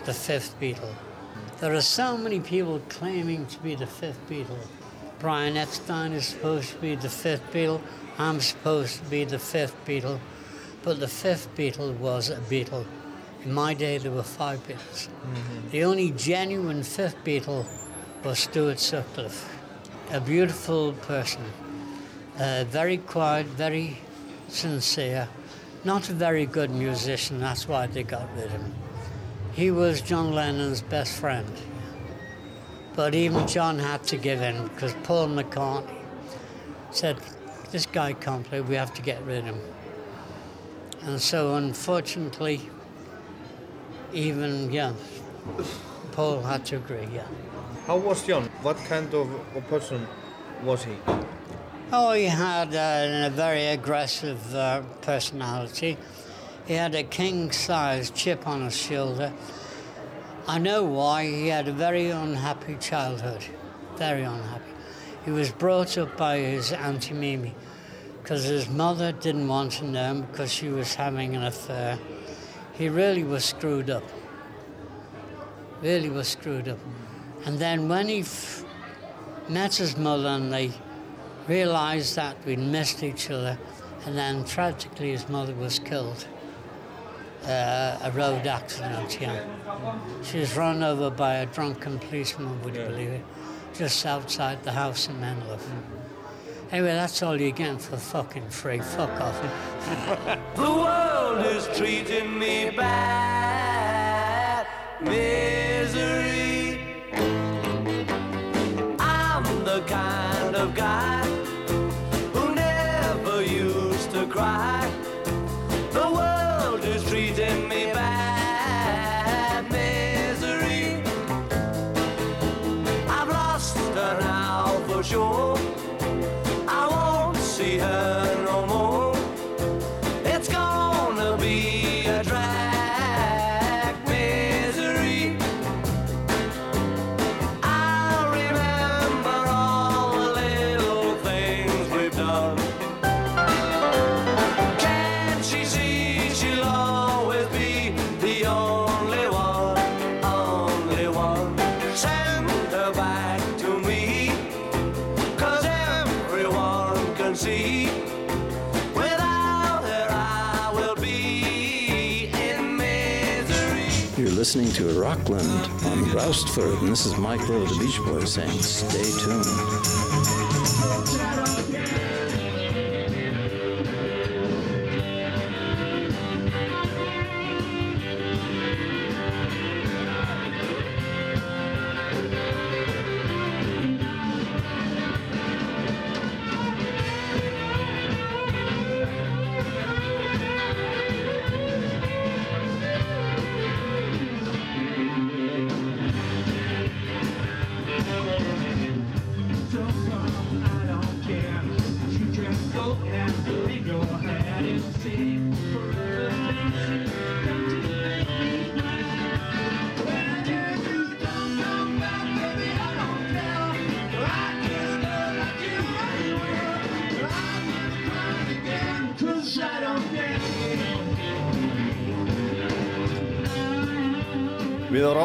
S23: the fifth Beatle. There are so many people claiming to be the fifth Beatle. Brian Epstein is supposed to be the fifth Beatle. I'm supposed to be the fifth Beatle. But the fifth Beatle was a Beatle. In my day, there were five Beatles. The only genuine fifth Beatle was Stuart Sutcliffe, a beautiful person, uh, very quiet, very sincere, not a very good musician, that's why they got rid of him. He was John Lennon's best friend. But even John had to give in because Paul McCartney said, This guy can't play, we have to get rid of him. And so, unfortunately, even, yeah, Paul had to agree, yeah.
S2: How was John? What kind of a person was he?
S23: Oh, he had uh, a very aggressive uh, personality. He had a king sized chip on his shoulder. I know why. He had a very unhappy childhood. Very unhappy. He was brought up by his Auntie Mimi because his mother didn't want to know him because she was having an affair. He really was screwed up. Really was screwed up. And then when he f- met his mother and they realized that we'd missed each other, and then tragically his mother was killed. Uh, a road accident, yeah. She was run over by a drunken policeman, would you believe it? Just outside the house in Menlough. Anyway, that's all you're getting for fucking free. Fuck off.
S7: The world is treating me bad. Misery.
S25: Rockland on Roustford, and this is Mike Lowe the Beach Boys saying, stay tuned.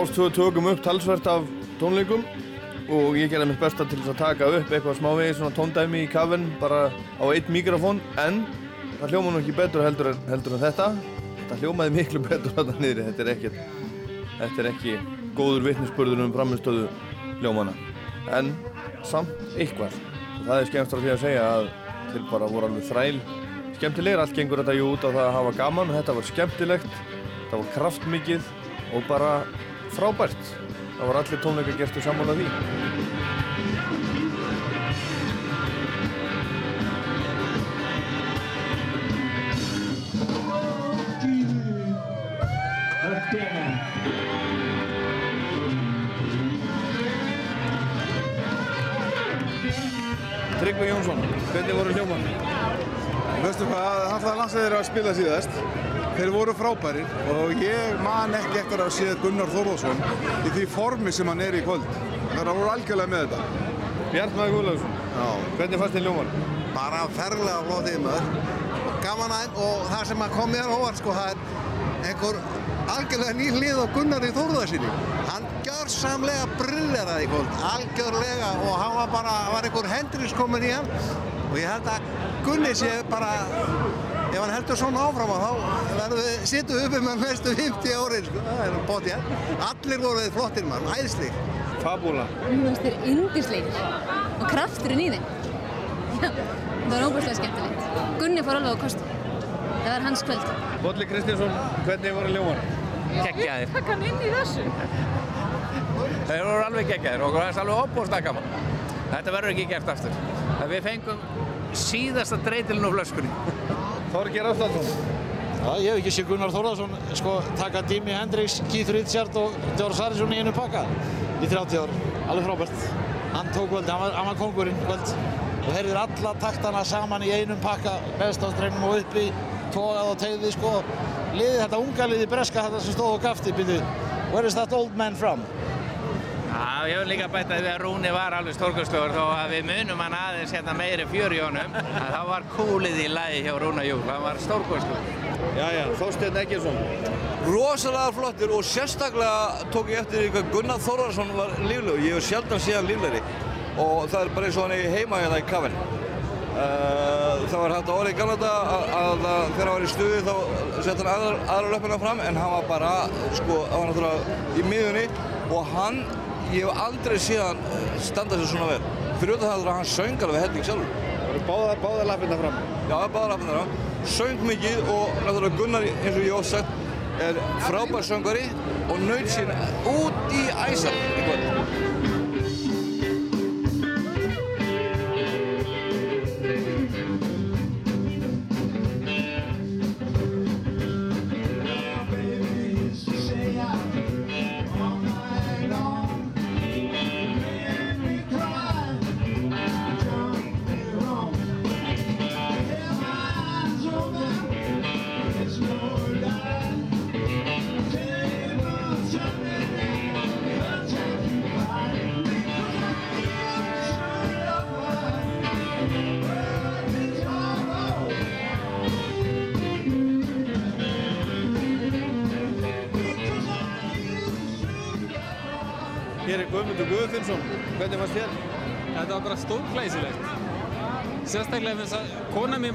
S2: Rástöðu tökum upp talsvert af tónleikum og ég gerði mitt besta til að taka upp eitthvað smávegið svona tóndæmi í kafinn bara á eitt mikrofón en það hljóma nú ekki betur heldur en, heldur en þetta. Það hljómaði miklu betur þetta niðri þetta er ekki, þetta er ekki góður vitnisspörður um framistöðu hljómana en samt eitthvað. Og það er skemmst frá því að segja að þeir bara voru alveg þræl. Skemmtilegir, allt gengur þetta jú út á það að hafa gaman þetta var skemmtilegt, þetta var kraftmikið og bara frábært það var allir tónleika gertu saman að því Tryggvi Jónsson, hvernig voru hljóman?
S26: Veistu hvað, alltaf landsæðir að spila síðast. Þeir voru frábærir og ég man ekki eftir að séð Gunnar Þórðarsson í því formi sem hann er í kvöld. Það voru algjörlega með þetta.
S2: Bjartmæði Guðlaugsson, hvernig fannst þið hljóman?
S27: Bara ferlega flótið maður. Gaman aðeins og það sem að kom mér á óvart sko, það er einhver algjörlega ný hlið á Gunnar í Þórðarsinni. Hann gjörsamlega brilleraði í kvöld, algjörlega og hann var bara, var einhver hendris komin í hann og ég held að Gunni sé bara, ef hann heldur svona áfram að þá verðum við sittu uppi með mestu 50 árin sko, er hann. Allir voru þið flottir mann, æðislir.
S2: Fabula.
S28: Mér finnst þeir yndislegir og krafturinn í. Já, það var óbúslega skemmtilegt. Gunni fór alveg á kostu. Það var hans kvöld.
S2: Bolli Kristinsson, hvernig voru hljóman?
S29: Geggjaðir.
S28: Hvað kann inn í þessu?
S29: Þeir voru alveg geggjaðir og það er alveg opbúrslega gaman. Þetta verður ekki gert aftur. En Við fengum síðasta dreytilinn úr flöskunni.
S2: Þorgir Aftansson.
S8: Já, ég hef ekki séð Gunnar Þórðarsson sko, taka Jimi Hendrix, Keith Richards og George Harrison í einu pakka í 30 ár. Alveg frábært. Hann tók kvöldi, hann var, hann var kongurinn kvöld og heyrðir alla taktana saman í einum pakka neðstáðstreinum og uppi, tógað og tegði sko. Liðið þetta unga liðið breska þetta sem stóð og gafti, byrju, where is that old man from?
S29: Já, ég vil líka bæta því að Rúni var alveg stórkustlegur þó að við munum hann aðeins hérna meiri fjör í honum að það var kúlið í lagi hjá Rúna Júl, hann var stórkustlegur.
S2: Jæja, Þorsteinn Eggertsson.
S4: Rosalega flottur og sérstaklega tók ég eftir því hvað Gunnar Þórðarsson var líflegur. Ég hef sjaldan síðan líflegri og það er bara eins og hann er heima hérna í kafinn. Uh, það var hægt að orða í gamla þetta að, að, að þegar hann var í stuði þá sett hann aðra, aðra löpuna fram en hann var bara, sko, hann var náttúrulega í miðunni og hann, ég hef aldrei síðan standa sér svona vel. Fyrir auðvitað það að hann söng alveg helling sjálfur.
S2: Það voru báðar, báðar lappirna fram?
S4: Já, báðar lappirna fram. Söng mikið og náttúrulega Gunnar, eins og ég ótt sagt, er frábær söngari og naut sín út í æsar í kvöld.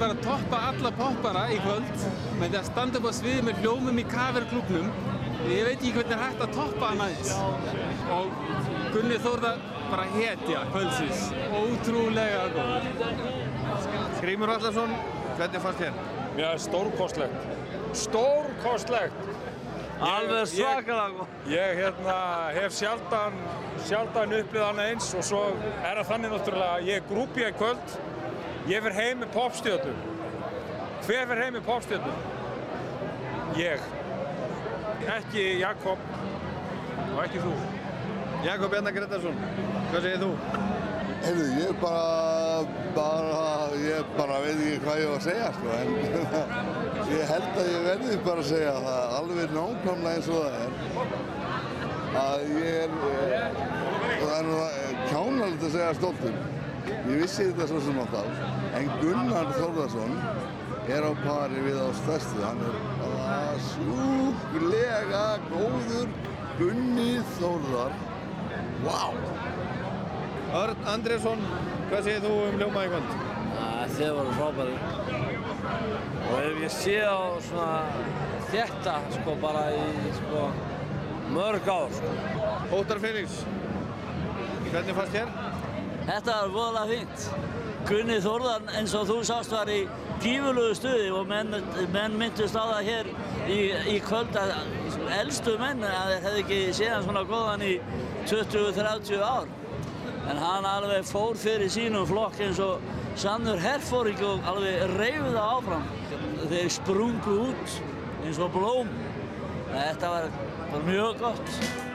S21: Mín bara toppa alla poppara í kvöld með því að standa upp á sviði með hljómum í kaverklubnum
S30: ég veit ekki hvernig er hægt að toppa hann aðeins. Og Gunni Þórðar bara hetja kvöldsins. Ótrúlega góð.
S2: Grímur Allarsson, hvernig fannst þér?
S21: Mér er stórkostlegt. Stórkostlegt.
S31: Alveg svakalega
S21: Ég, ég hérna, hef sjaldan, sjaldan upplýð hann eins og svo er það þannig náttúrulega að ég grúpið í kvöld. Ég fer heim með popstjörnum. Hver fer heim með popstjörnum? Ég. Ekki Jakob og ekki þú.
S2: Jakob Bjarnar Gretarsson, hvað segir þú?
S32: Heyrðu, ég bara, bara, ég bara veit ekki hvað ég var að segja, sko, en ég held að ég verði bara að segja það alveg nákvæmlega eins og það er, að ég er, eh, það er nú kjánalegt að segja stoltur, ég vissi þetta svo sem alltaf, en Gunnar Þórðarsson er á pari við á stærstu, hann er bara sjúklega góður Gunni Þórðar, vá!
S2: Örn Andrésson, hvað segir þú um hljóma í kvöld?
S31: Þið voru frábæri. Og ef ég sé á svona þetta sko bara í sko mörg ár sko.
S2: Óttar Felix, hvernig fannst þér?
S31: Þetta var voðalega fínt. Gunni Þórðan eins og þú sást var í gífurlegu stuði og menn, menn myndust á það hér í, í kvöld að elstu menn að þeir hefði ekki séð hann svona góðan í 20-30 ár. En hann alveg fór fyrir sínum flokk eins og sannur herfóring og alveg reyfði það áfram. Þeir sprungu út eins og blóm. Þetta var, var mjög gott.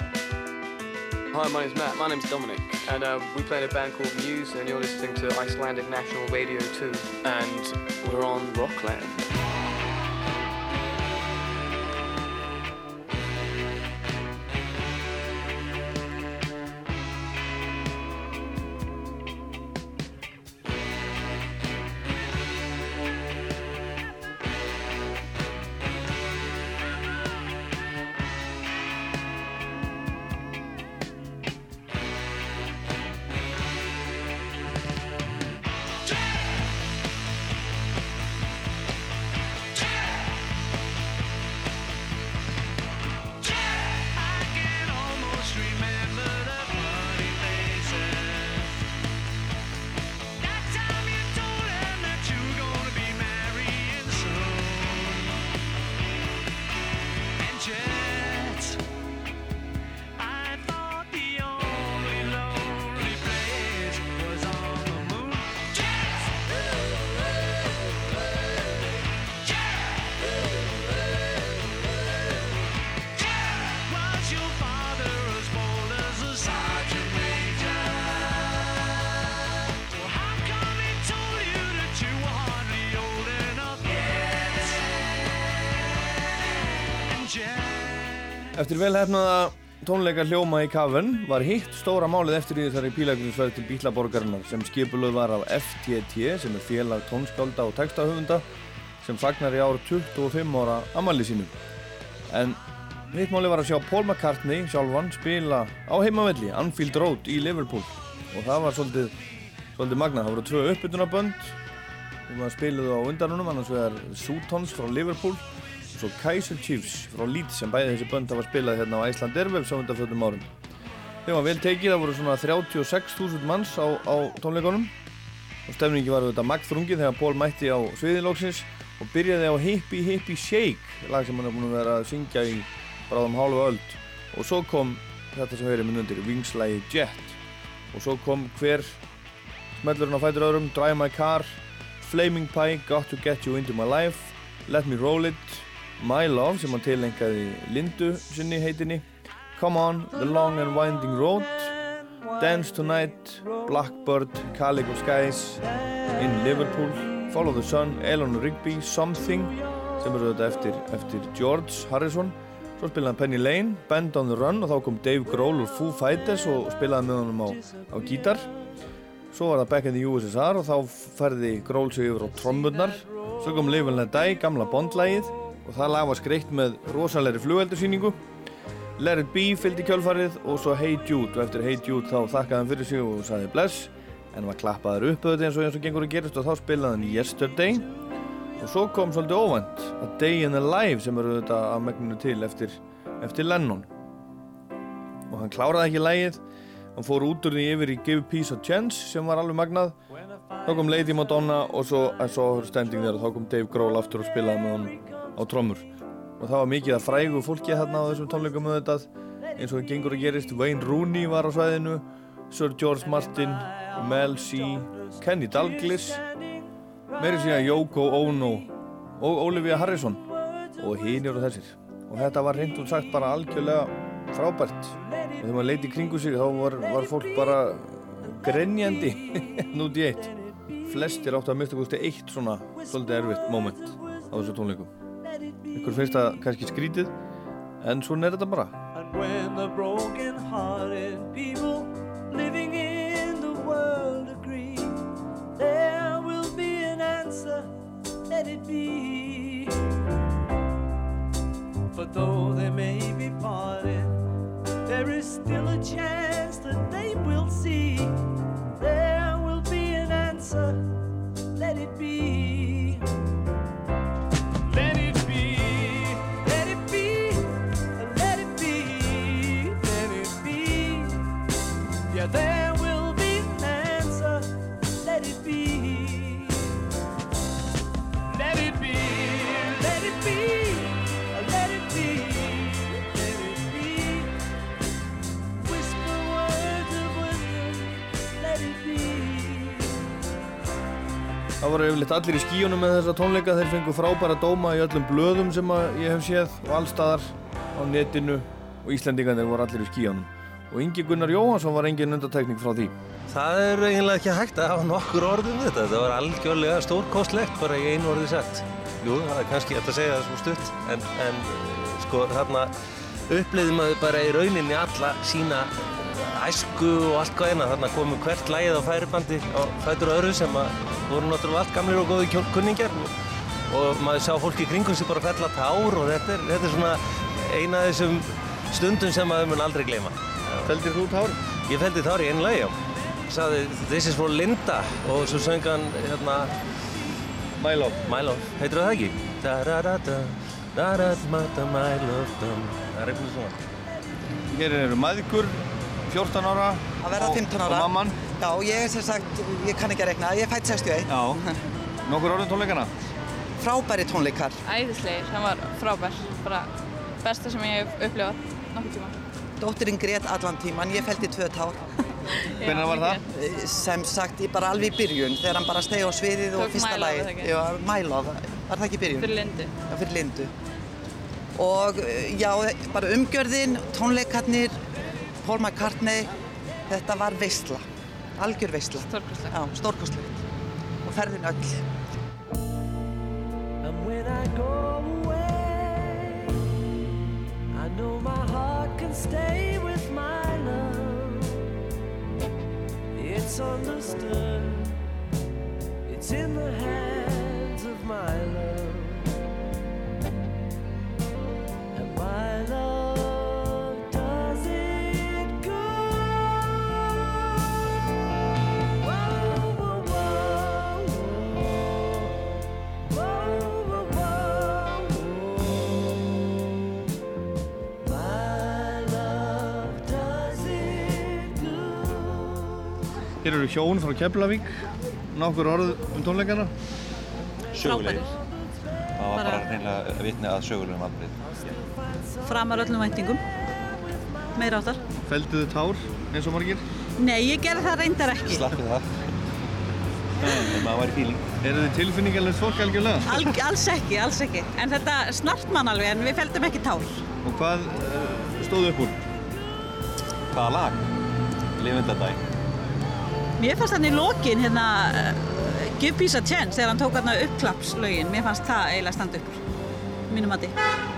S33: Hi, my name's Matt. My name's Dominic, and uh, we play in a band called Muse, and you're listening to Icelandic National Radio 2, and we're on Rockland.
S2: Eftir velhefnaða tónleika hljóma í Kafn var hitt stóra málið eftir því þessari pílagrinsferð til Bílaborgarinnar sem skipuluð var af FTT sem er félag tónskálda og textahöfunda sem fagnar í ár 25 ára amalli sínu. En hitt málið var að sjá Paul McCartney sjálfan spila á heimavelli Anfield Road í Liverpool og það var svolítið, svolítið magnað. Það voru tvö uppbytunarbönd sem spiluð á undanunum annars vegar Sutons frá Liverpool og svo Kaiser Chiefs frá Leeds sem bæði þessi bönd hafa spilað hérna á Iceland Airwaves á undanfjöldum árum. Þeim var vel tekið, það voru svona 36.000 manns á, á tónleikonum og stefningi var auðvitað magþrungi þegar Paul mætti á sviðilóksins og byrjaði á Hippie Hippie Shake lag sem hann er búin að vera að syngja í bráðum hálfu öld. Og svo kom þetta sem höfður minn undir Wingslægi Jet. Og svo kom hver smellurinn á fætur öðrum Drive My Car, Flaming Pie, Got To Get You Into My Life Let Me Roll It My Love sem hann tilengaði Lindu sinni heitinni. Come On, The Long and Winding Road. Dance Tonight Blackbird, Calico Skies. In Liverpool Follow the Sun, Eleanor Rigby Something sem eru þetta eftir, eftir George Harrison. Svo spilaði Penny Lane, Band on the Run og þá kom Dave Grohl úr Foo Fighters og spilaði með honum á, á gítar. Svo var það Back in the USSR og þá ferði Grohl sig yfir á trommurnar. Svo kom Live and Let Die, gamla Bond-lægið og það lag var skreitt með rosalegri flugveldursýningu Let It Be fylgdi kjölfarið og svo Hey Jude. Og eftir Hey Jude þá þakkaði hann fyrir sig og sagði bless. En var klappaður upp auðvitað eins og eins og gengur að gerast og þá spilaði hann Yesterday. Og svo kom svolítið óvænt A Day in the Life sem eru auðvitað að megninu til eftir eftir Lennon. Og hann kláraði ekki lægið hann fór út úr því yfir í Give Peace a Chance sem var alveg magnað. Þá kom Lady Madonna og svo I saw her standing there og þá kom Dave Grohl aftur og spilaði með hann á trommur. Og það var mikið að frægu fólki þarna á þessum tónleikum auðvitað. Eins og það gengur að gerist Wayne Rooney var á svæðinu Sir George Martin Mel C Kenny Dalglish meiri síðan Yoko Ono og Olivia Harrison. Og hinir og þessir. Og þetta var hreint og sagt bara algjörlega frábært. Og þegar maður leiti kringu sig þá var, var fólk bara grenjandi nút í eitt. Flestir áttu að mista eitt svona svolítið erfitt moment á þessu tónleikum ykkur finnst það kannski skrítið en svona er þetta bara
S7: And when the broken hearted people living in the world agree, there will be an answer, let it be. For though they may be parted, there is still a chance that they will see. There will be an answer, let it be.
S2: Það voru yfirleitt allir í skíunum með þessa tónleika þeir fengu frábæra dóma í öllum blöðum sem ég hef séð og allstaðar á netinu og Íslendingarnir voru allir í skíunum og Ingi Gunnar Jóhansson var engin undartekning frá því
S34: Það er eiginlega ekki hægt að hafa nokkur orðum við þetta. Þetta var algjörlega stórkostlegt bara í einu orði sett. Jú, það er kannski hægt að segja það svo stutt, en, en eh, sko þarna upplýði maður bara í rauninni alla sína æsku og allt hvað eina. Þarna komum hvert lægið á færibandi á fætur og öðru sem að voru náttúrulega allt gamlir og góði kunningjar og, og maður sá fólki í kringum sem bara fella tár og þetta er, þetta er svona eina af þessum stundum sem maður mun aldrei gleyma.
S2: Feldir þú tár?
S34: Ég feldi tár í einu lagi, já. Saði, this is for Linda og svo söng hann hérna
S2: My Love
S34: My Love, heitir það ekki? Da-da-da-da, da-da-da-da, my love dum Það er eitthvað svona
S2: Hér eru maðgur, 14 ára
S35: Að verða
S2: og-
S35: 15 ára.
S2: Og mamman
S35: Já, ég er sem sagt, ég kann ekki að rekna, ég er fætt 61.
S2: Já. Nokkur orðin tónleikana?
S35: Frábæri tónleikar.
S36: Æðislegir, hann var frábær, bara besta sem ég hef upplifað nokkuð tíma.
S35: Dóttirinn grét allan tíman, ég fældi tvö tár.
S2: Hvenær var það?
S35: Eh, Sem sagt, ég bara alveg í byrjun, þegar hann bara stegi á sviðið og fyrsta
S36: My Love,
S35: var það ekki í byrjun?
S36: Fyrir Lindu.
S35: Já, fyrir Lindu. Og eh, já, bara umgjörðin, tónleikarnir, Paul McCartney, þetta var veistla, algjör veistla.
S36: Stórkostlegt.
S35: Já, stórkostlegt. Og ferðin öll.
S7: And when I go away, I know my heart can stay with my love. It's understood, it's in the hands of my love. And my love
S2: Hér eru hjón frá Keflavík Nokkur orð um tónleikana?
S37: Sögulegir. Það var bara reynilega vitni að sögulegum atbyrð.
S28: framar öllum væntingum meira áttar
S2: Felduðu tár eins og margir?
S28: Nei, ég gerði það reyndar ekki
S37: Slappið það. En maður var í fíling.
S2: Eru þið tilfinningarlega fólk algjörlega?
S28: Al, Alls ekki, alls ekki En þetta snart mann alveg en við feldum ekki tár
S2: Og hvað uh, stóðu upp úr?
S37: Hvaða lag? Livindadæg.
S28: Mér fannst hann í lokin hérna uh, Give Peace a Chance þegar hann tók hérna uppklappslögin. Mér fannst það eiginlega standa upp úr, Mínum mati.
S7: My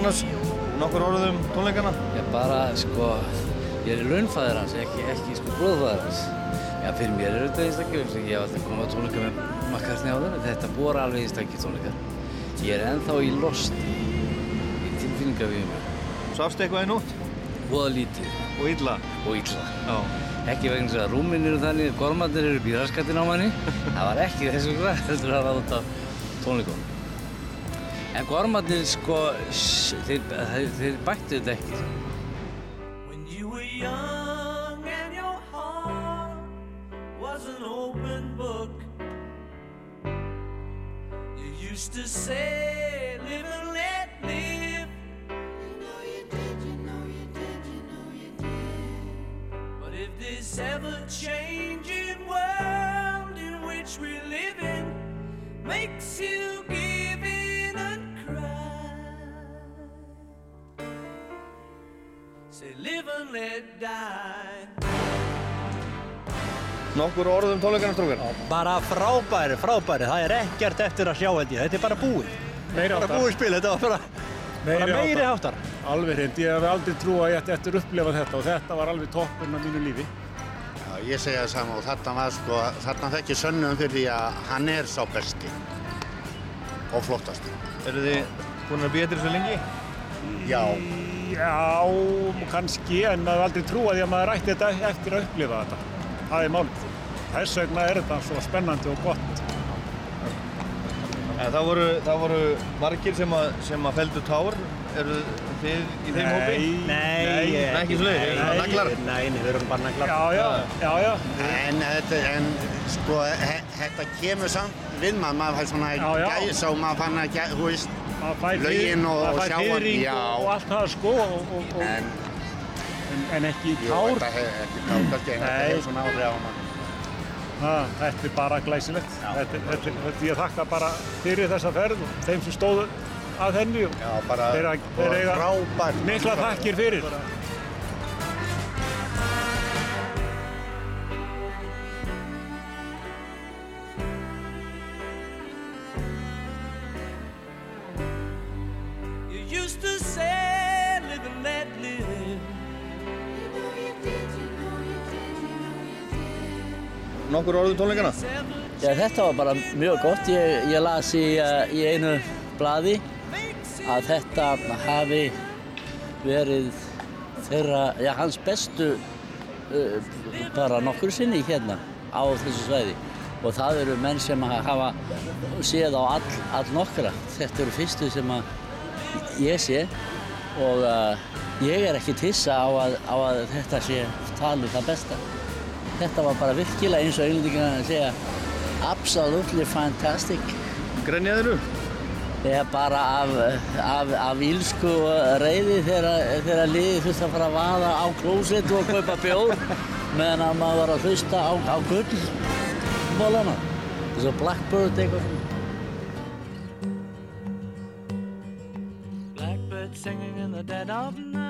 S2: Ragnars Nokkur orð um tónleikana?
S38: Ég bara, sko,
S39: Ég er launfæður hans, ekki, ekki sko bróðfæður hans. Já, fyrir mér er þetta einstaklega, ég hef alltaf komið á tónleika með McCartney á það, þetta voru alveg einstaklega tónleikar. Ég er ennþá í lost í tilfinningavíðum.
S2: Sástu eitthvað í nótt?
S39: Voða lítið.
S2: Og illa?
S39: Og illa.
S2: Já.
S39: Ekki vegna þess að rúmin eru þannig, gormandir eru bíraskattin á manni. það var ekki þessu hvað, heldur að það út af tónleikunum. En gormandir sko, þeir, þeir bættu þetta ekki.
S2: Nokkur orð um tónleikana strókar?
S40: Bara frábæri, frábæri. Það er ekkert eftir að sjá held ég. Þetta er bara búið.
S30: Meiri
S40: Bara
S30: háttar.
S40: búið spil, þetta var bara, bara meiri háttar.
S30: Alveg hreint, ég hef aldrei trúið að ég ætti eftir að upplifa þetta og þetta var alveg toppurinn af mínu lífi.
S27: Já, ég segja það sama og þarna var sko, þarna fekk ég sönnum fyrir því að hann er sá besti og flottasti.
S2: Eru þið búin að býja eftir þessu lengi?
S27: Já.
S30: Já, kannski, en maður aldrei trúið því að maður ætti þetta eftir að upplifa þetta. Það er málið. Þess vegna er þetta svo spennandi og gott.
S2: En það voru, það voru margir sem að, sem að feldu tár. Eru þið í þeim hópi?
S40: Nei,
S2: Nei, ekki svo leið.
S40: Nei,
S2: Naglar?
S40: nei, nei, við erum bara naglar.
S30: Já, já, já, já.
S27: En, þetta, en sko, he- þetta kemur samt við maður, maður fær svona
S30: Já, já.
S27: gæsa og maður fann að, gæ- þú veist,
S30: Maður fær fyrir-
S27: og,
S30: maður
S27: og
S30: fær
S27: sjá hann.
S30: fiðring
S27: Já,
S30: og, allt það sko og, og, og,
S27: en,
S30: en, en ekki
S27: jú,
S30: tár.
S27: þetta hefur ekki tár, kannski, en þetta
S30: Nei.
S27: hefur svona áhrif á mann.
S30: Þetta er bara glæsilegt. Þetta, þetta, þetta, ég þakka bara fyrir þessa ferð og þeim sem stóðu að henni og þeir, eiga mikla þakkir fyrir.
S2: Nokkur orð um tónleikana?
S31: Já, þetta var bara mjög gott. Ég, ég las í, uh, í einu blaði að þetta hafi verið þeirra, já, hans bestu uh, bara nokkur sinni hérna á þessu svæði. Og það eru menn sem hafa séð á all, all nokkra. Þetta eru fyrstu sem ég sé og uh, ég er ekki tissa á að, á að þetta sé talið það besta. Þetta var bara virkilega eins og einlendingarna segja absolutely fantastic.
S2: Grenjaðir þú?
S31: Ég er bara af, af, af ílsku og reyði þegar, þegar liðið þurfti að fara að vaða á klósetu og kaupa bjór meðan að maður var að hlusta á, á gullmólana. Þessu Blackbird eitthvað.
S7: Blackbird singing in the dead of night.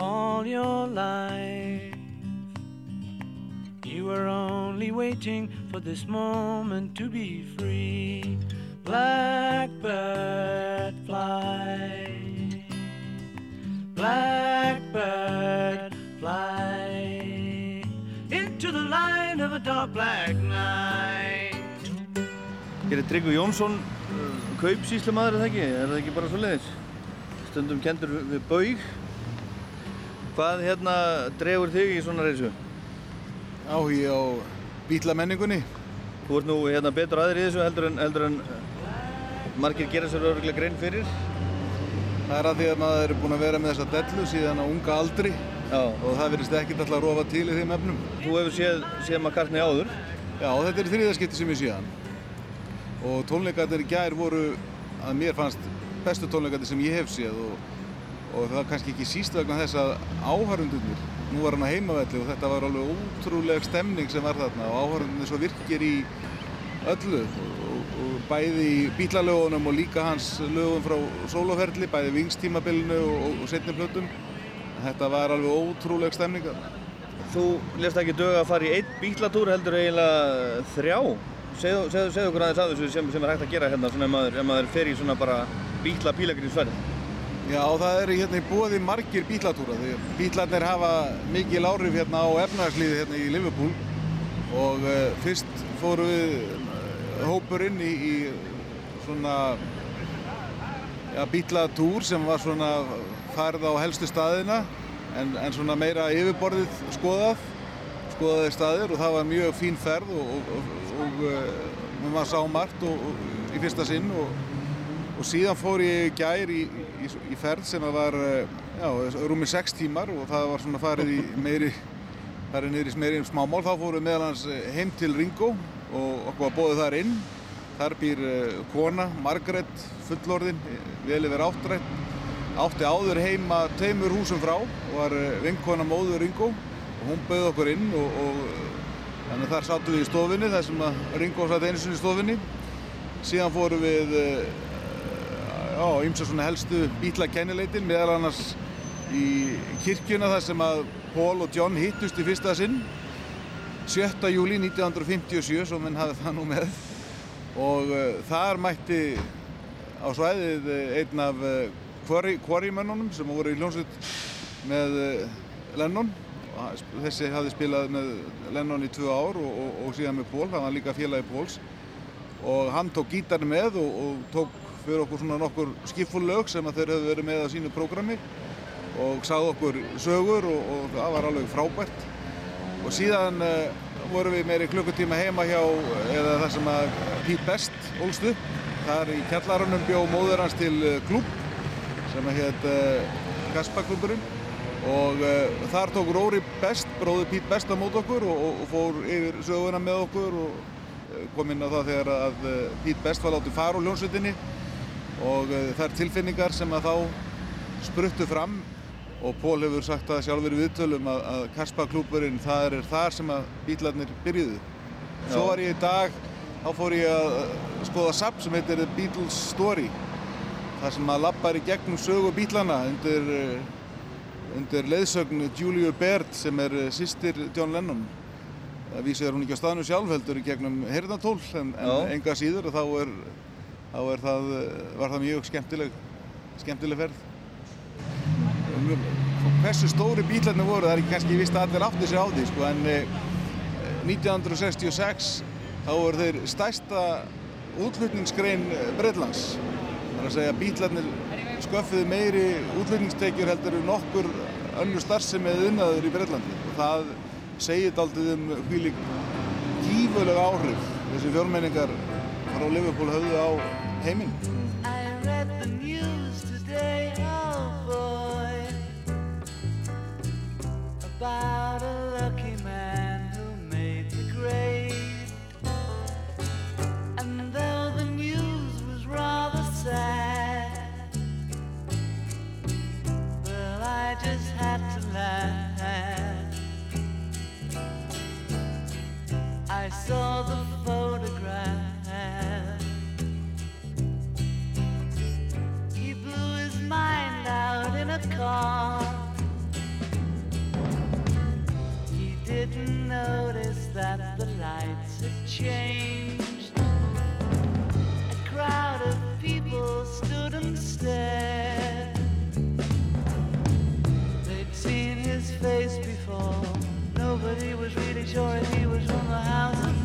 S7: all your life. You were only waiting for this moment to be free. Blackbird fly. Blackbird fly into the light of a dark black night.
S2: Hér er Tryggvi Jónsson, uh, kaupsýslumadur er það ekki? Er það ekki bara svo leiðis? Stundum kendur við baug. Hvað hérna dregur þig í svona reysu?
S26: Áhugi á bílamenningunni.
S2: Þú ert nú hérna betur aðri í þessu heldur en, heldur en uh, margir gera sér öruglega grein fyrir.
S26: Það er að því að maður er búinn að vera með þessa dellu síðan á unga aldri
S2: Já.
S26: og það verðist ekkert alltaf að rofa til í þeim efnum.
S2: Þú hefur séð, séð McCartney áður?
S26: Já, þetta er þriðaskipti sem ég sé hann. Og tónleikarnir í gær voru að mér fannst bestu tónleikarnir sem ég hef séð og og það var kannski ekki síst vegna þess að áhörundunir, nú var hann á heimavelli og þetta var alveg ótrúleg stemning sem var þarna og áhörundunir svo virkir í öllu og, og, bæði í bílalögunum og líka hans lögum frá sóloferli, bæði vingstímabilinu og, og, setni plötum. Þetta var alveg ótrúleg stemning.
S2: Þú lest ekki dög að fara í einn bílatúr heldur eiginlega þrjá. Segðu, okkur aðeins af þessu sem, sem er hægt að gera hérna svona ef maður, ef maður fer í svona bara bíla pílagrinsferð.
S26: Já, það eru hérna í bóði margir bílatúra bílarnir hafa mikil áhrif hérna á efnagslíði hérna í Liverpool. Og uh, fyrst fóru við uh, hópurinn í, í svona ja, bílatúr sem var svona farið á helstu staðina en, en svona meira yfirborðið skoðað skoðaði staðir og það var mjög fín ferð og, og, og, og uh, maður sá margt í fyrsta sinn og Og síðan fór ég gær í, í, í ferð sem var já, rúmi 6 tímar og það var svona farið í meiri, farið niður í meiri smámál. Þá fórum við meðal hans heim til Ringo og okkur var bóðið þar inn. Þar býr kona, Margaret, fullorðin, vel yfir áttrætt. Átti áður heima tveimur húsum frá og var vinkona móður Ringo og hún bauð okkur inn og, og þar sátum við í stofinni, þar sem Ringo satt einu sinni í stofinni. Síðan fórum við já, ymsa svona helstu bítlakennileitin, meðal annars í kirkjuna þar sem að Paul og John hittust í fyrsta sinn. 7. júli 1957, svo minn hafði það nú með. Og uh, þar mætti á svæðið einn af uh, quarrymönnunum sem voru í hljómsveit með uh, Lennon. Þessi hafði spilað með Lennon í tvö ár og, og, og síðan með Paul, hann var líka félagi Pauls. Og hann tók gítarni með og, og tók fyrir okkur svona nokkur skipfull lög sem að þeir höfðu verið með á sínu prógrami og sagði okkur sögur og, og það var alveg frábært. Og síðan uh, vorum við meiri klukkutíma heima hjá eða það sem að Pete Best ólst upp. Þar í kjallarunum bjó móður hans til uh, klúb sem að hétt uh, Kaspaklúburinn og þar tók Róri Best, bróður Pete Best á mót okkur og, og, og fór yfir söguna með okkur og kom inn á það þegar að Pete Best var látið fara úr hljónsveitinni og það er tilfinningar sem að þá spruttu fram og Pól hefur sagt það sjálfur í viðtölum að, að Kaspaklúburinn það er þar sem að bílarnir byrjuðu. Svo var ég í dag, þá fór ég að skoða sapp sem heitir The Beatles Story þar sem að lappar í gegnum sögu bílana undir, undir leiðsögn Julia Baird sem er sýstir John Lennon. Það vísið er hún ekki á staðinu sjálf heldur í gegnum hernatól en, en enga síður og þá er þá það, var það mjög skemmtileg, skemmtileg ferð. Hversu stóri bílarnir voru, það er ekki kannski vist að allir átti sig á því, sko, en eh, 1966 þá voru þeir stærsta útflutningsgrein Breitlands. Það er að segja að bílarnir sköffiði meiri útflutningstekjur heldur en nokkur önnur starfsemi eða unnaður í Breitlandi. Og það segir daldið um hvílik gífulega áhrif þessi fjármenningar frá Liverpool höfðu á heiminn.
S7: I read the news today, oh boy, about a lucky man who made the grade. And though the news was rather sad, well, I just had to laugh. I saw the in a car. He didn't notice that the lights had changed. A crowd of people stood and stared. They'd seen his face before. Nobody was really sure if he was from the House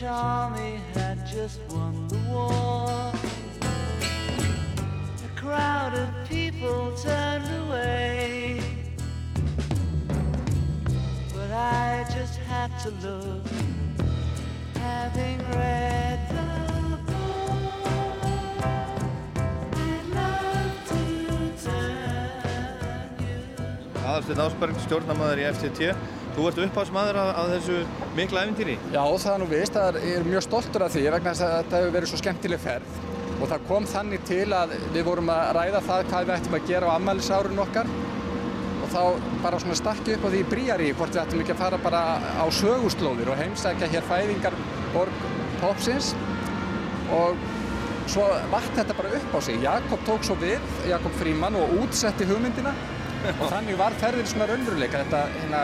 S7: English army had just won the war. A crowd of people turned away. But I just had to look, having read the
S2: Aðalsteinn Ásberg, stjórnamaður í FTT. Þú ert upphásmaður af, af þessu mikla æfintýri.
S41: Já, það er nú vist. Það er, mjög stoltur af því vegna þess að þetta hefur verið svo skemmtileg ferð. Og það kom þannig til að við vorum að ræða það hvað við ættum að gera á ammælisárun okkar. Og þá bara svona stakki upp á því bríari hvort við ættum ekki að fara bara á söguslóðir og heimsækja hér fæðingar borg popsins. Og svo vart þetta bara upp á sig. Jakob tók svo við, Jakob Fríman, og útsetti hugmyndina. Og þannig var ferðin svona raunveruleika. Þetta hérna,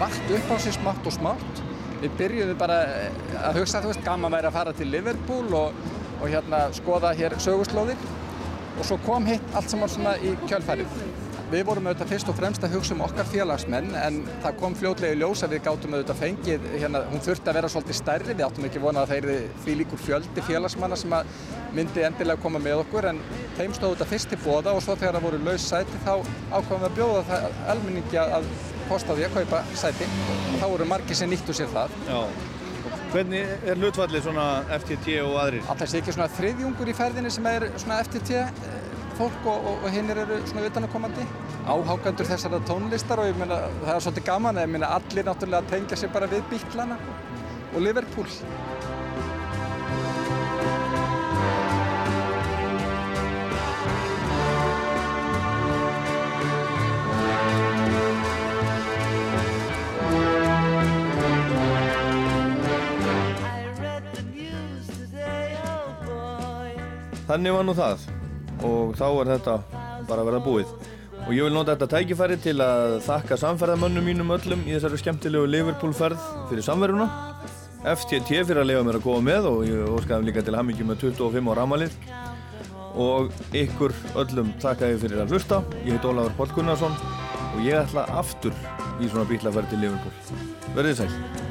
S41: vart upp á sig smátt og smátt. Við byrjuðum bara að hugsa, þú veist, gaman væri að fara til Liverpool og, og hérna skoða hér söguslóðir. Og svo kom hitt allt saman svona í kjölfærið. Við vorum auðvitað fyrst og fremst að hugsa um okkar félagsmenn en það kom fljótlega í ljós að við gátum auðvitað fengið, hérna, hún þurfti að vera svolítið stærri, við áttum ekki vonað að þeir því líkur fjöldi félagsmanna sem að myndi endilega koma með okkur en þeim stóð þetta fyrst til bóða og svo þegar það voru laus sæti þá ákvæmum við að bjóða það almenningi að kosta því að kaupa sæti og þá voru margir sem nýttu sér það.
S2: Já. Hvernig er hlutfallið svona FTT og aðrir?
S41: Alltaf sé ekki svona þriðjungur í ferðinni sem er svona FTT fólk og, og, og hinn eru svona utanakomandi áhákandur þessara tónlistar og ég meina það er svolítið gaman ég meina allir náttúrulega tengja sér bara við Bíklana og Liverpool.
S2: Þannig var nú það og þá er þetta bara að verða búið. Og ég vil nota þetta tækifæri til að þakka samferðamönnum mínum öllum í þessari skemmtilegu Liverpool ferð fyrir samverðuna FTT fyrir að lefa mér að góða með og ég óskaði líka til hamingi með 25 ára amalið og ykkur öllum þakka ég fyrir að hlusta. Ég heit Ólafur Pól Gunnarsson og ég ætla aftur í svona bílaferð til Liverpool. Verðið sæl